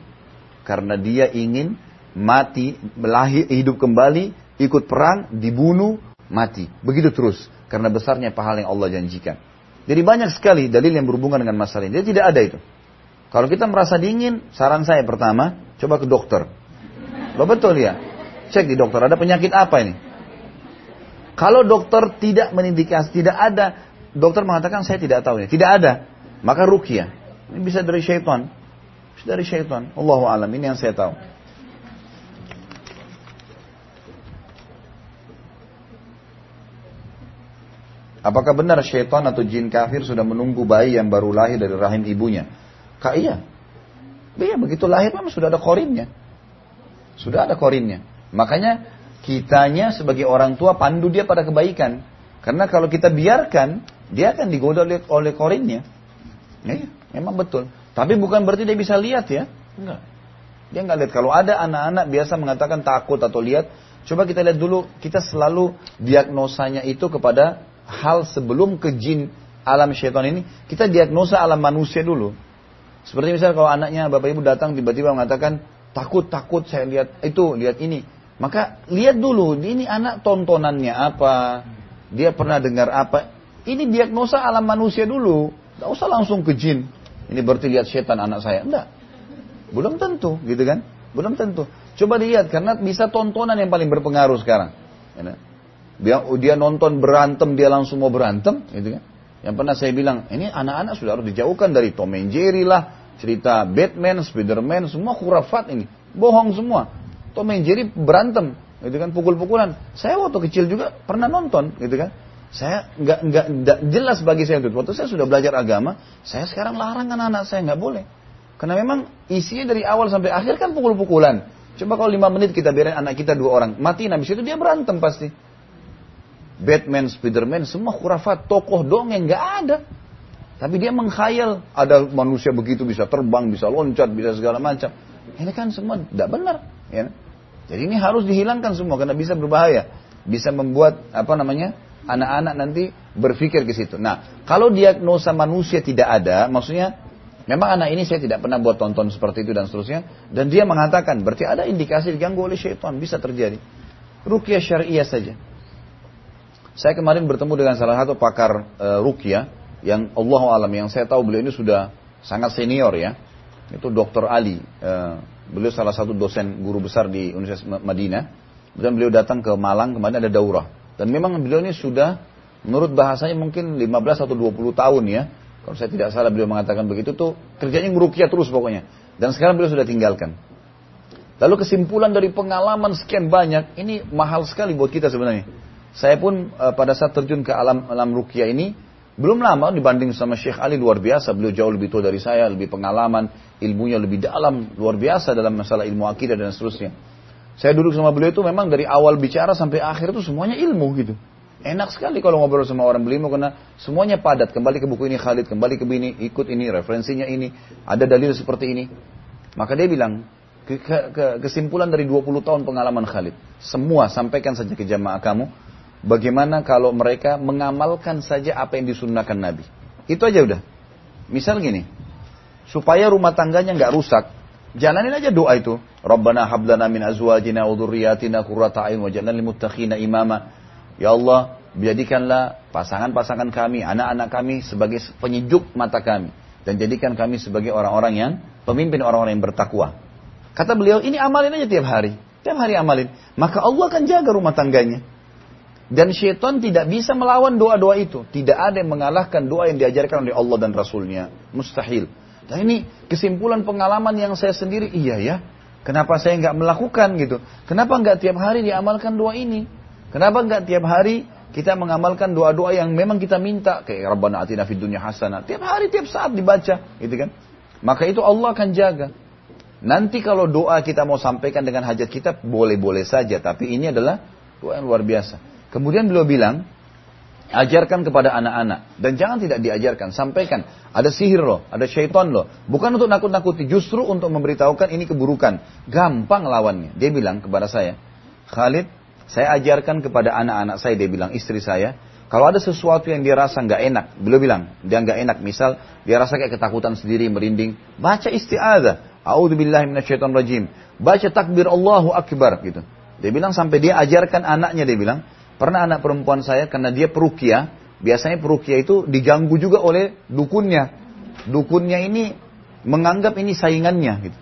S1: karena dia ingin mati, belahir, hidup kembali, ikut perang, dibunuh, mati. Begitu terus. Karena besarnya pahala yang Allah janjikan. Jadi banyak sekali dalil yang berhubungan dengan masalah ini. Jadi tidak ada itu. Kalau kita merasa dingin, saran saya pertama, coba ke dokter. Lo betul ya? Cek di dokter, ada penyakit apa ini? Kalau dokter tidak menindikasi, tidak ada, dokter mengatakan saya tidak tahu ya, tidak ada, maka rukyah. Ini bisa dari syaitan. Bisa dari syaitan. Allah alam, ini yang saya tahu. Apakah benar syaitan atau jin kafir sudah menunggu bayi yang baru lahir dari rahim ibunya? Kak iya. Iya begitu lahir memang sudah ada korinnya. Sudah ada korinnya. Makanya kitanya sebagai orang tua pandu dia pada kebaikan. Karena kalau kita biarkan, dia akan digoda oleh, oleh korinnya. Iya, memang betul. Tapi bukan berarti dia bisa lihat ya. Enggak. Dia nggak lihat. Kalau ada anak-anak biasa mengatakan takut atau lihat, coba kita lihat dulu. Kita selalu diagnosanya itu kepada hal sebelum ke jin alam syaitan ini, kita diagnosa alam manusia dulu. Seperti misalnya kalau anaknya bapak ibu datang tiba-tiba mengatakan takut takut saya lihat itu lihat ini, maka lihat dulu ini anak tontonannya apa, dia pernah dengar apa. Ini diagnosa alam manusia dulu, tidak usah langsung ke jin. Ini berarti lihat setan anak saya, enggak. Belum tentu, gitu kan? Belum tentu. Coba lihat karena bisa tontonan yang paling berpengaruh sekarang. Ya, dia, dia nonton berantem, dia langsung mau berantem, gitu kan? Yang pernah saya bilang, ini anak-anak sudah harus dijauhkan dari Tom and Jerry lah, cerita Batman, Spiderman, semua khurafat ini, bohong semua. Tom and Jerry berantem, gitu kan, pukul-pukulan. Saya waktu kecil juga pernah nonton, gitu kan. Saya nggak nggak jelas bagi saya itu. Waktu saya sudah belajar agama, saya sekarang larang anak-anak saya nggak boleh. Karena memang isinya dari awal sampai akhir kan pukul-pukulan. Coba kalau lima menit kita biarin anak kita dua orang, mati habis itu dia berantem pasti. Batman, Spiderman, semua khurafat, tokoh dongeng nggak ada. Tapi dia mengkhayal ada manusia begitu bisa terbang, bisa loncat, bisa segala macam. Ini kan semua tidak benar. Ya. Jadi ini harus dihilangkan semua karena bisa berbahaya, bisa membuat apa namanya anak-anak nanti berpikir ke situ. Nah, kalau diagnosa manusia tidak ada, maksudnya memang anak ini saya tidak pernah buat tonton seperti itu dan seterusnya, dan dia mengatakan berarti ada indikasi diganggu oleh syaitan, bisa terjadi. Rukyah syariah saja. Saya kemarin bertemu dengan salah satu pakar e, rukyah yang Allah alam yang saya tahu beliau ini sudah sangat senior ya. Itu Dr. Ali. E, beliau salah satu dosen guru besar di Universitas Madinah. Kemudian beliau datang ke Malang kemarin ada daurah. Dan memang beliau ini sudah menurut bahasanya mungkin 15 atau 20 tahun ya. Kalau saya tidak salah beliau mengatakan begitu tuh kerjanya merukyah terus pokoknya. Dan sekarang beliau sudah tinggalkan. Lalu kesimpulan dari pengalaman sekian banyak, ini mahal sekali buat kita sebenarnya. Saya pun uh, pada saat terjun ke alam alam rukia ini belum lama dibanding sama Syekh Ali luar biasa. Beliau jauh lebih tua dari saya, lebih pengalaman, ilmunya lebih dalam, luar biasa dalam masalah ilmu akidah dan seterusnya. Saya duduk sama beliau itu memang dari awal bicara sampai akhir itu semuanya ilmu gitu. Enak sekali kalau ngobrol sama orang beliau karena semuanya padat. Kembali ke buku ini Khalid, kembali ke ini, ikut ini, referensinya ini, ada dalil seperti ini. Maka dia bilang, ke, ke, ke, kesimpulan dari 20 tahun pengalaman Khalid, semua sampaikan saja ke jamaah kamu, Bagaimana kalau mereka mengamalkan saja apa yang disunnahkan Nabi. Itu aja udah. Misal gini, supaya rumah tangganya nggak rusak, jalanin aja doa itu. Rabbana hablana min azwajina wa dhurriyyatina qurrata a'yun waj'alna lil muttaqina imama. Ya Allah, jadikanlah pasangan-pasangan kami, anak-anak kami sebagai penyejuk mata kami dan jadikan kami sebagai orang-orang yang pemimpin orang-orang yang bertakwa. Kata beliau, ini amalin aja tiap hari. Tiap hari amalin. Maka Allah akan jaga rumah tangganya. Dan syaitan tidak bisa melawan doa-doa itu. Tidak ada yang mengalahkan doa yang diajarkan oleh Allah dan Rasulnya. Mustahil. Dan ini kesimpulan pengalaman yang saya sendiri, iya ya. Kenapa saya nggak melakukan gitu? Kenapa nggak tiap hari diamalkan doa ini? Kenapa nggak tiap hari kita mengamalkan doa-doa yang memang kita minta kayak Rabbana atina fid dunya hasanah. Tiap hari, tiap saat dibaca, gitu kan? Maka itu Allah akan jaga. Nanti kalau doa kita mau sampaikan dengan hajat kita boleh-boleh saja, tapi ini adalah doa yang luar biasa. Kemudian beliau bilang, ajarkan kepada anak-anak dan jangan tidak diajarkan, sampaikan ada sihir loh, ada syaitan loh. Bukan untuk nakut-nakuti, justru untuk memberitahukan ini keburukan. Gampang lawannya. Dia bilang kepada saya, Khalid, saya ajarkan kepada anak-anak saya, dia bilang istri saya, Kalau ada sesuatu yang dia rasa nggak enak, beliau bilang dia nggak enak, misal dia rasa kayak ketakutan sendiri, merinding, baca isti'adzah. A'udzubillahi rajim. Baca takbir Allahu Akbar gitu. Dia bilang sampai dia ajarkan anaknya dia bilang, pernah anak perempuan saya karena dia perukia, biasanya perukia itu diganggu juga oleh dukunnya. Dukunnya ini menganggap ini saingannya gitu.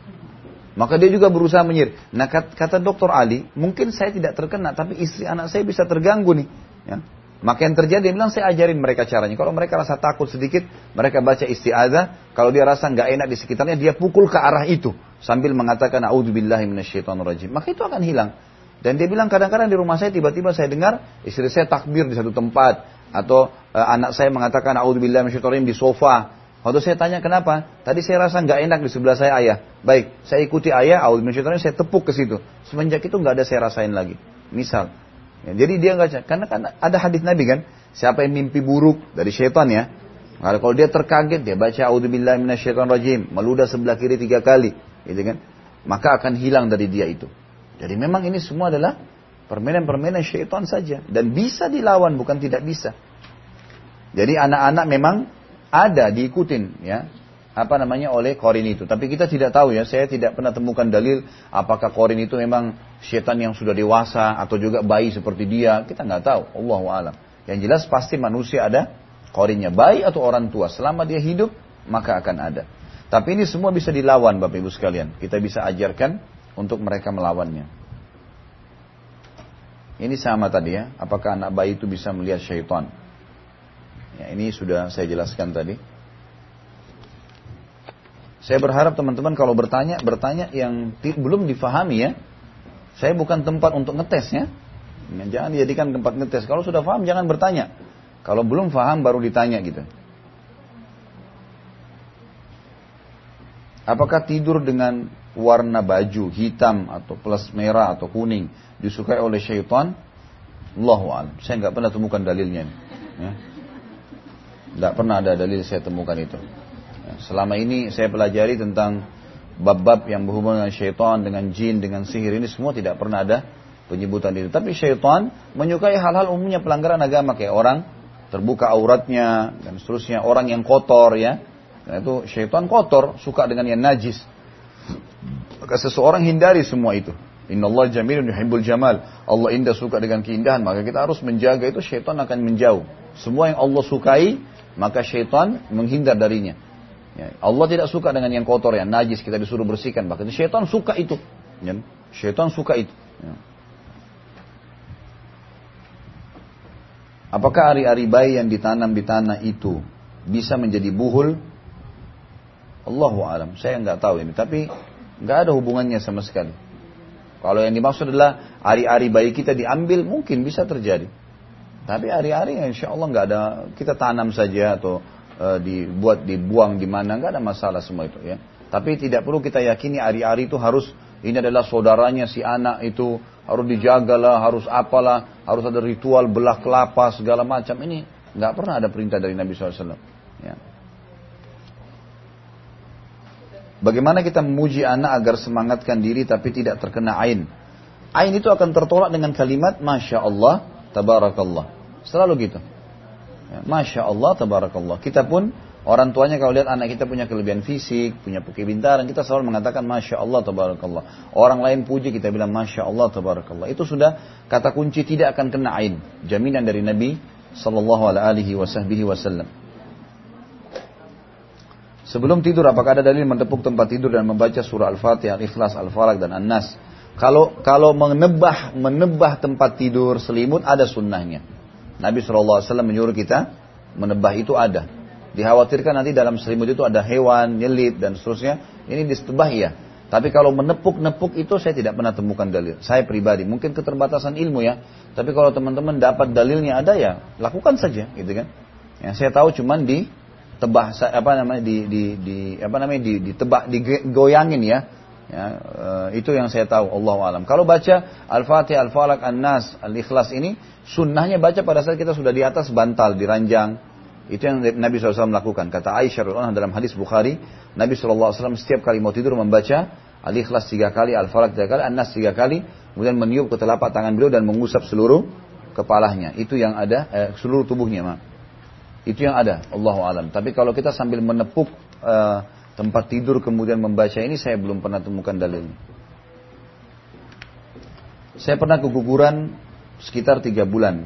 S1: Maka dia juga berusaha menyir. Nah kata dokter Ali, mungkin saya tidak terkena, tapi istri anak saya bisa terganggu nih. Ya. Maka yang terjadi, dia bilang saya ajarin mereka caranya. Kalau mereka rasa takut sedikit, mereka baca isti'adzah. Kalau dia rasa nggak enak di sekitarnya, dia pukul ke arah itu. Sambil mengatakan. Maka itu akan hilang. Dan dia bilang kadang-kadang di rumah saya tiba-tiba saya dengar istri saya takbir di satu tempat. Atau e, anak saya mengatakan, A'udzubillahi rajim di sofa. Waktu saya tanya kenapa, tadi saya rasa nggak enak di sebelah saya ayah. Baik, saya ikuti ayah, A'udzubillahi saya tepuk ke situ. Semenjak itu nggak ada saya rasain lagi. Misal, Ya, jadi dia nggak karena kan ada hadis Nabi kan, siapa yang mimpi buruk dari syaitan ya, nah, kalau dia terkaget dia baca auzubillahi rajim, meludah sebelah kiri tiga kali, gitu kan, maka akan hilang dari dia itu. Jadi memang ini semua adalah permainan-permainan syaitan saja dan bisa dilawan bukan tidak bisa. Jadi anak-anak memang ada diikutin ya apa namanya oleh korin itu. Tapi kita tidak tahu ya, saya tidak pernah temukan dalil apakah korin itu memang setan yang sudah dewasa atau juga bayi seperti dia. Kita nggak tahu, Allah alam. Yang jelas pasti manusia ada korinnya, bayi atau orang tua. Selama dia hidup, maka akan ada. Tapi ini semua bisa dilawan Bapak Ibu sekalian. Kita bisa ajarkan untuk mereka melawannya. Ini sama tadi ya, apakah anak bayi itu bisa melihat syaitan? Ya, ini sudah saya jelaskan tadi. Saya berharap teman-teman kalau bertanya, bertanya yang belum difahami ya. Saya bukan tempat untuk ngetes ya. Jangan dijadikan tempat ngetes. Kalau sudah paham jangan bertanya. Kalau belum paham baru ditanya gitu. Apakah tidur dengan warna baju hitam atau plus merah atau kuning disukai oleh syaitan? Allahu. Saya nggak pernah temukan dalilnya. Ya. Nggak pernah ada dalil saya temukan itu. Selama ini saya pelajari tentang bab-bab yang berhubungan dengan syaitan, dengan jin, dengan sihir ini semua tidak pernah ada penyebutan itu. Tapi syaitan menyukai hal-hal umumnya pelanggaran agama kayak orang terbuka auratnya dan seterusnya, orang yang kotor ya. Nah, itu syaitan kotor, suka dengan yang najis. Maka seseorang hindari semua itu. Inna Allah jamilun yuhibbul jamal. Allah indah suka dengan keindahan. Maka kita harus menjaga itu syaitan akan menjauh. Semua yang Allah sukai, maka syaitan menghindar darinya. Ya, Allah tidak suka dengan yang kotor, yang najis, kita disuruh bersihkan. Bahkan syaitan suka itu. Ya, syaitan suka itu. Ya. Apakah ari-ari bayi yang ditanam di tanah itu bisa menjadi buhul? Allahu alam. Saya nggak tahu ini, tapi nggak ada hubungannya sama sekali. Kalau yang dimaksud adalah ari-ari bayi kita diambil, mungkin bisa terjadi. Tapi ari-ari insya Allah nggak ada, kita tanam saja atau e, dibuat dibuang di mana nggak ada masalah semua itu ya. Tapi tidak perlu kita yakini ari-ari itu harus ini adalah saudaranya si anak itu harus dijagalah, harus apalah, harus ada ritual belah kelapa segala macam ini nggak pernah ada perintah dari Nabi SAW. Ya. Bagaimana kita memuji anak agar semangatkan diri tapi tidak terkena ain? Ain itu akan tertolak dengan kalimat Masya Allah, Tabarakallah. Selalu gitu. Ya, Masya Allah, tabarakallah. Kita pun orang tuanya kalau lihat anak kita punya kelebihan fisik, punya kepintaran, kita selalu mengatakan Masya Allah, tabarakallah. Orang lain puji, kita bilang Masya Allah, tabarakallah. Itu sudah kata kunci tidak akan kena ain. Jaminan dari Nabi Sallallahu Alaihi Wasallam. Sebelum tidur, apakah ada dalil menepuk tempat tidur dan membaca surah Al-Fatihah, Al-Ikhlas, Al-Falaq, dan An-Nas? Kalau kalau menebah menebah tempat tidur selimut ada sunnahnya. Nabi SAW menyuruh kita menebah itu ada. Dikhawatirkan nanti dalam selimut itu ada hewan, nyelit dan seterusnya. Ini ditebah ya. Tapi kalau menepuk-nepuk itu saya tidak pernah temukan dalil. Saya pribadi, mungkin keterbatasan ilmu ya. Tapi kalau teman-teman dapat dalilnya ada ya, lakukan saja, gitu kan. Yang saya tahu cuman di tebah apa namanya di di di apa namanya di ditebak digoyangin ya. Ya, uh, itu yang saya tahu Allah alam. Kalau baca Al-Fatihah, Al-Falaq, An-Nas, Al-Ikhlas ini Sunnahnya baca pada saat kita sudah di atas bantal, di ranjang. Itu yang Nabi SAW lakukan. Kata Aisyah dalam hadis Bukhari, Nabi SAW setiap kali mau tidur membaca Al-Ikhlas tiga kali, Al-Falaq tiga kali, An-Nas tiga kali, kemudian meniup ke telapak tangan beliau dan mengusap seluruh kepalanya. Itu yang ada, eh, seluruh tubuhnya, maaf. Itu yang ada, Allah alam. Tapi kalau kita sambil menepuk eh, tempat tidur kemudian membaca ini, saya belum pernah temukan dalilnya. Saya pernah keguguran sekitar tiga bulan.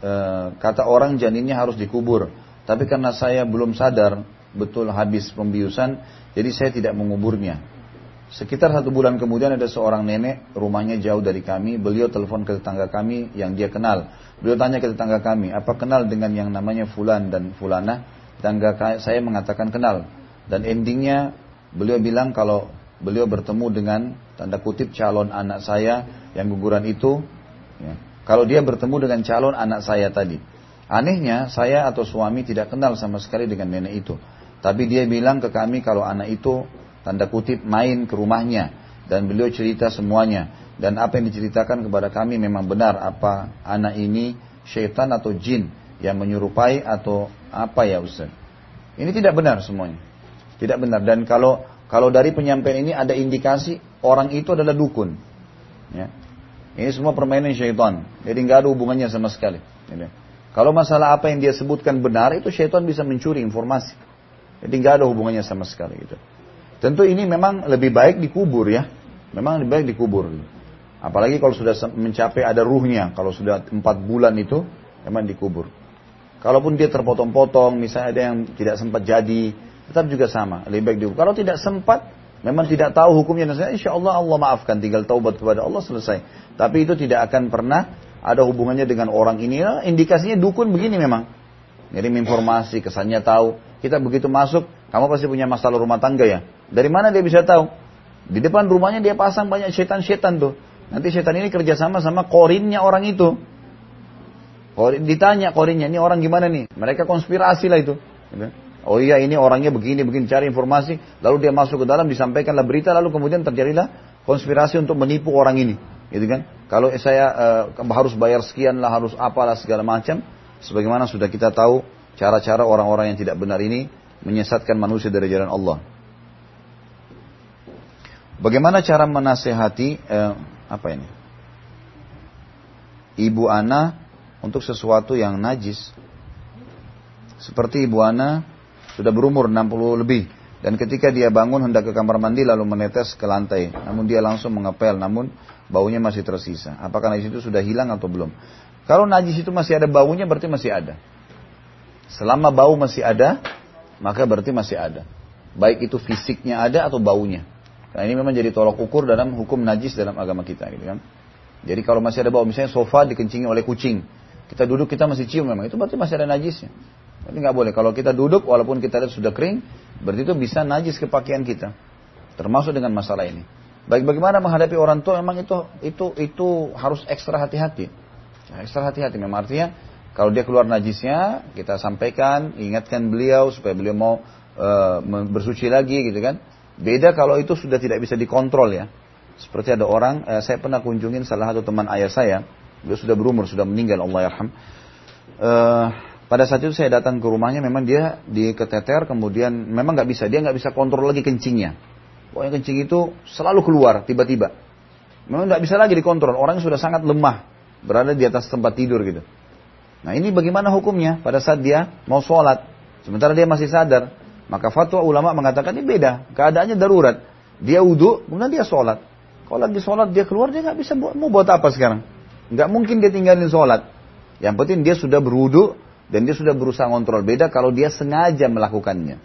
S1: Eh, kata orang janinnya harus dikubur. Tapi karena saya belum sadar betul habis pembiusan, jadi saya tidak menguburnya. Sekitar satu bulan kemudian ada seorang nenek, rumahnya jauh dari kami. Beliau telepon ke tetangga kami yang dia kenal. Beliau tanya ke tetangga kami, apa kenal dengan yang namanya Fulan dan Fulana? Tetangga saya mengatakan kenal. Dan endingnya beliau bilang kalau beliau bertemu dengan tanda kutip calon anak saya yang guguran itu. Ya, kalau dia bertemu dengan calon anak saya tadi. Anehnya saya atau suami tidak kenal sama sekali dengan nenek itu. Tapi dia bilang ke kami kalau anak itu tanda kutip main ke rumahnya dan beliau cerita semuanya dan apa yang diceritakan kepada kami memang benar apa anak ini syaitan atau jin yang menyerupai atau apa ya Ustaz. Ini tidak benar semuanya. Tidak benar dan kalau kalau dari penyampaian ini ada indikasi orang itu adalah dukun. Ya. Ini semua permainan syaitan. Jadi nggak ada hubungannya sama sekali. Ya. Kalau masalah apa yang dia sebutkan benar itu syaitan bisa mencuri informasi. Jadi nggak ada hubungannya sama sekali gitu. Tentu ini memang lebih baik dikubur ya. Memang lebih baik dikubur. Apalagi kalau sudah mencapai ada ruhnya. Kalau sudah empat bulan itu memang dikubur. Kalaupun dia terpotong-potong, misalnya ada yang tidak sempat jadi, tetap juga sama. Lebih baik dikubur. Kalau tidak sempat, memang tidak tahu hukumnya, insya Allah Allah maafkan. Tinggal taubat kepada Allah selesai. Tapi itu tidak akan pernah ada hubungannya dengan orang ini. Ya, indikasinya dukun begini memang. Ngirim informasi, kesannya tahu. Kita begitu masuk, kamu pasti punya masalah rumah tangga ya. Dari mana dia bisa tahu? Di depan rumahnya dia pasang banyak setan-setan tuh. Nanti setan ini kerjasama sama korinnya orang itu. Ditanya korinnya, ini orang gimana nih? Mereka konspirasi lah itu. Oh iya ini orangnya begini, begini, cari informasi. Lalu dia masuk ke dalam, disampaikanlah berita, lalu kemudian terjadilah konspirasi untuk menipu orang ini. Gitu kan? Kalau saya uh, harus bayar sekian lah, harus apalah segala macam. Sebagaimana sudah kita tahu, cara-cara orang-orang yang tidak benar ini menyesatkan manusia dari jalan Allah. Bagaimana cara menasehati eh, apa ini? Ibu Ana untuk sesuatu yang najis. Seperti Ibu Ana sudah berumur 60 lebih dan ketika dia bangun hendak ke kamar mandi lalu menetes ke lantai, namun dia langsung mengepel namun baunya masih tersisa. Apakah najis itu sudah hilang atau belum? Kalau najis itu masih ada baunya berarti masih ada. Selama bau masih ada, maka berarti masih ada. Baik itu fisiknya ada atau baunya. Nah ini memang jadi tolok ukur dalam hukum najis dalam agama kita gitu kan. Jadi kalau masih ada bau misalnya sofa dikencingi oleh kucing, kita duduk kita masih cium memang itu berarti masih ada najisnya. Tapi nggak boleh kalau kita duduk walaupun kita lihat sudah kering, berarti itu bisa najis ke pakaian kita. Termasuk dengan masalah ini. Baik bagaimana menghadapi orang tua memang itu itu itu harus ekstra hati-hati. Ekstra hati-hati memang artinya kalau dia keluar najisnya kita sampaikan, ingatkan beliau supaya beliau mau uh, bersuci lagi gitu kan Beda kalau itu sudah tidak bisa dikontrol ya. Seperti ada orang, eh, saya pernah kunjungin salah satu teman ayah saya, dia sudah berumur, sudah meninggal, Allah yarham. Eh, pada saat itu saya datang ke rumahnya, memang dia diketeter, kemudian memang nggak bisa, dia nggak bisa kontrol lagi kencingnya. Pokoknya kencing itu selalu keluar tiba-tiba. Memang nggak bisa lagi dikontrol, orangnya sudah sangat lemah, berada di atas tempat tidur gitu. Nah ini bagaimana hukumnya pada saat dia mau sholat, sementara dia masih sadar, maka fatwa ulama mengatakan ini beda. Keadaannya darurat. Dia wudhu, kemudian dia sholat. Kalau lagi sholat dia keluar, dia nggak bisa buat, mau buat apa sekarang? Nggak mungkin dia tinggalin sholat. Yang penting dia sudah berwudhu dan dia sudah berusaha kontrol. Beda kalau dia sengaja melakukannya.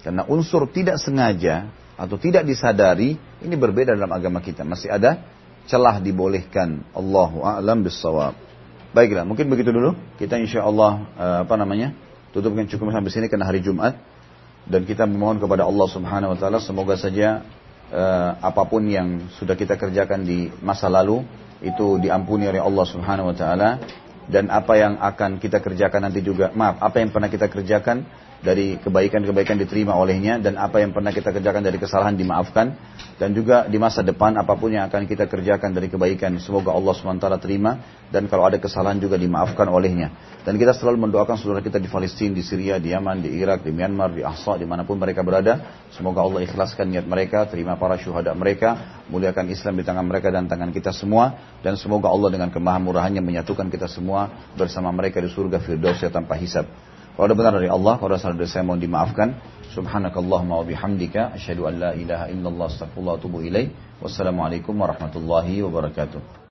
S1: Karena unsur tidak sengaja atau tidak disadari ini berbeda dalam agama kita. Masih ada celah dibolehkan. Allahu a'lam bissawab. Baiklah, mungkin begitu dulu. Kita insya Allah uh, apa namanya tutupkan cukup sampai sini karena hari Jumat dan kita memohon kepada Allah Subhanahu wa taala semoga saja uh, apa pun yang sudah kita kerjakan di masa lalu itu diampuni oleh Allah Subhanahu wa taala dan apa yang akan kita kerjakan nanti juga maaf apa yang pernah kita kerjakan dari kebaikan-kebaikan diterima olehnya dan apa yang pernah kita kerjakan dari kesalahan dimaafkan. Dan juga di masa depan apa pun yang akan kita kerjakan dari kebaikan semoga Allah SWT terima. Dan kalau ada kesalahan juga dimaafkan olehnya. Dan kita selalu mendoakan saudara kita di Palestina, di Syria, di Yaman, di Irak, di Myanmar, di Ahsa, di mana pun mereka berada. Semoga Allah ikhlaskan niat mereka terima para syuhada mereka muliakan Islam di tangan mereka dan tangan kita semua. Dan semoga Allah dengan kemahamurahannya menyatukan kita semua bersama mereka di surga Firdaus tanpa hisab kalau ada benar dari Allah, kalau ada salah dari saya mohon dimaafkan. Subhanakallahumma wa bihamdika asyhadu an la ilaha illallah astaghfirullah wa atubu ilaih. Wassalamualaikum warahmatullahi wabarakatuh.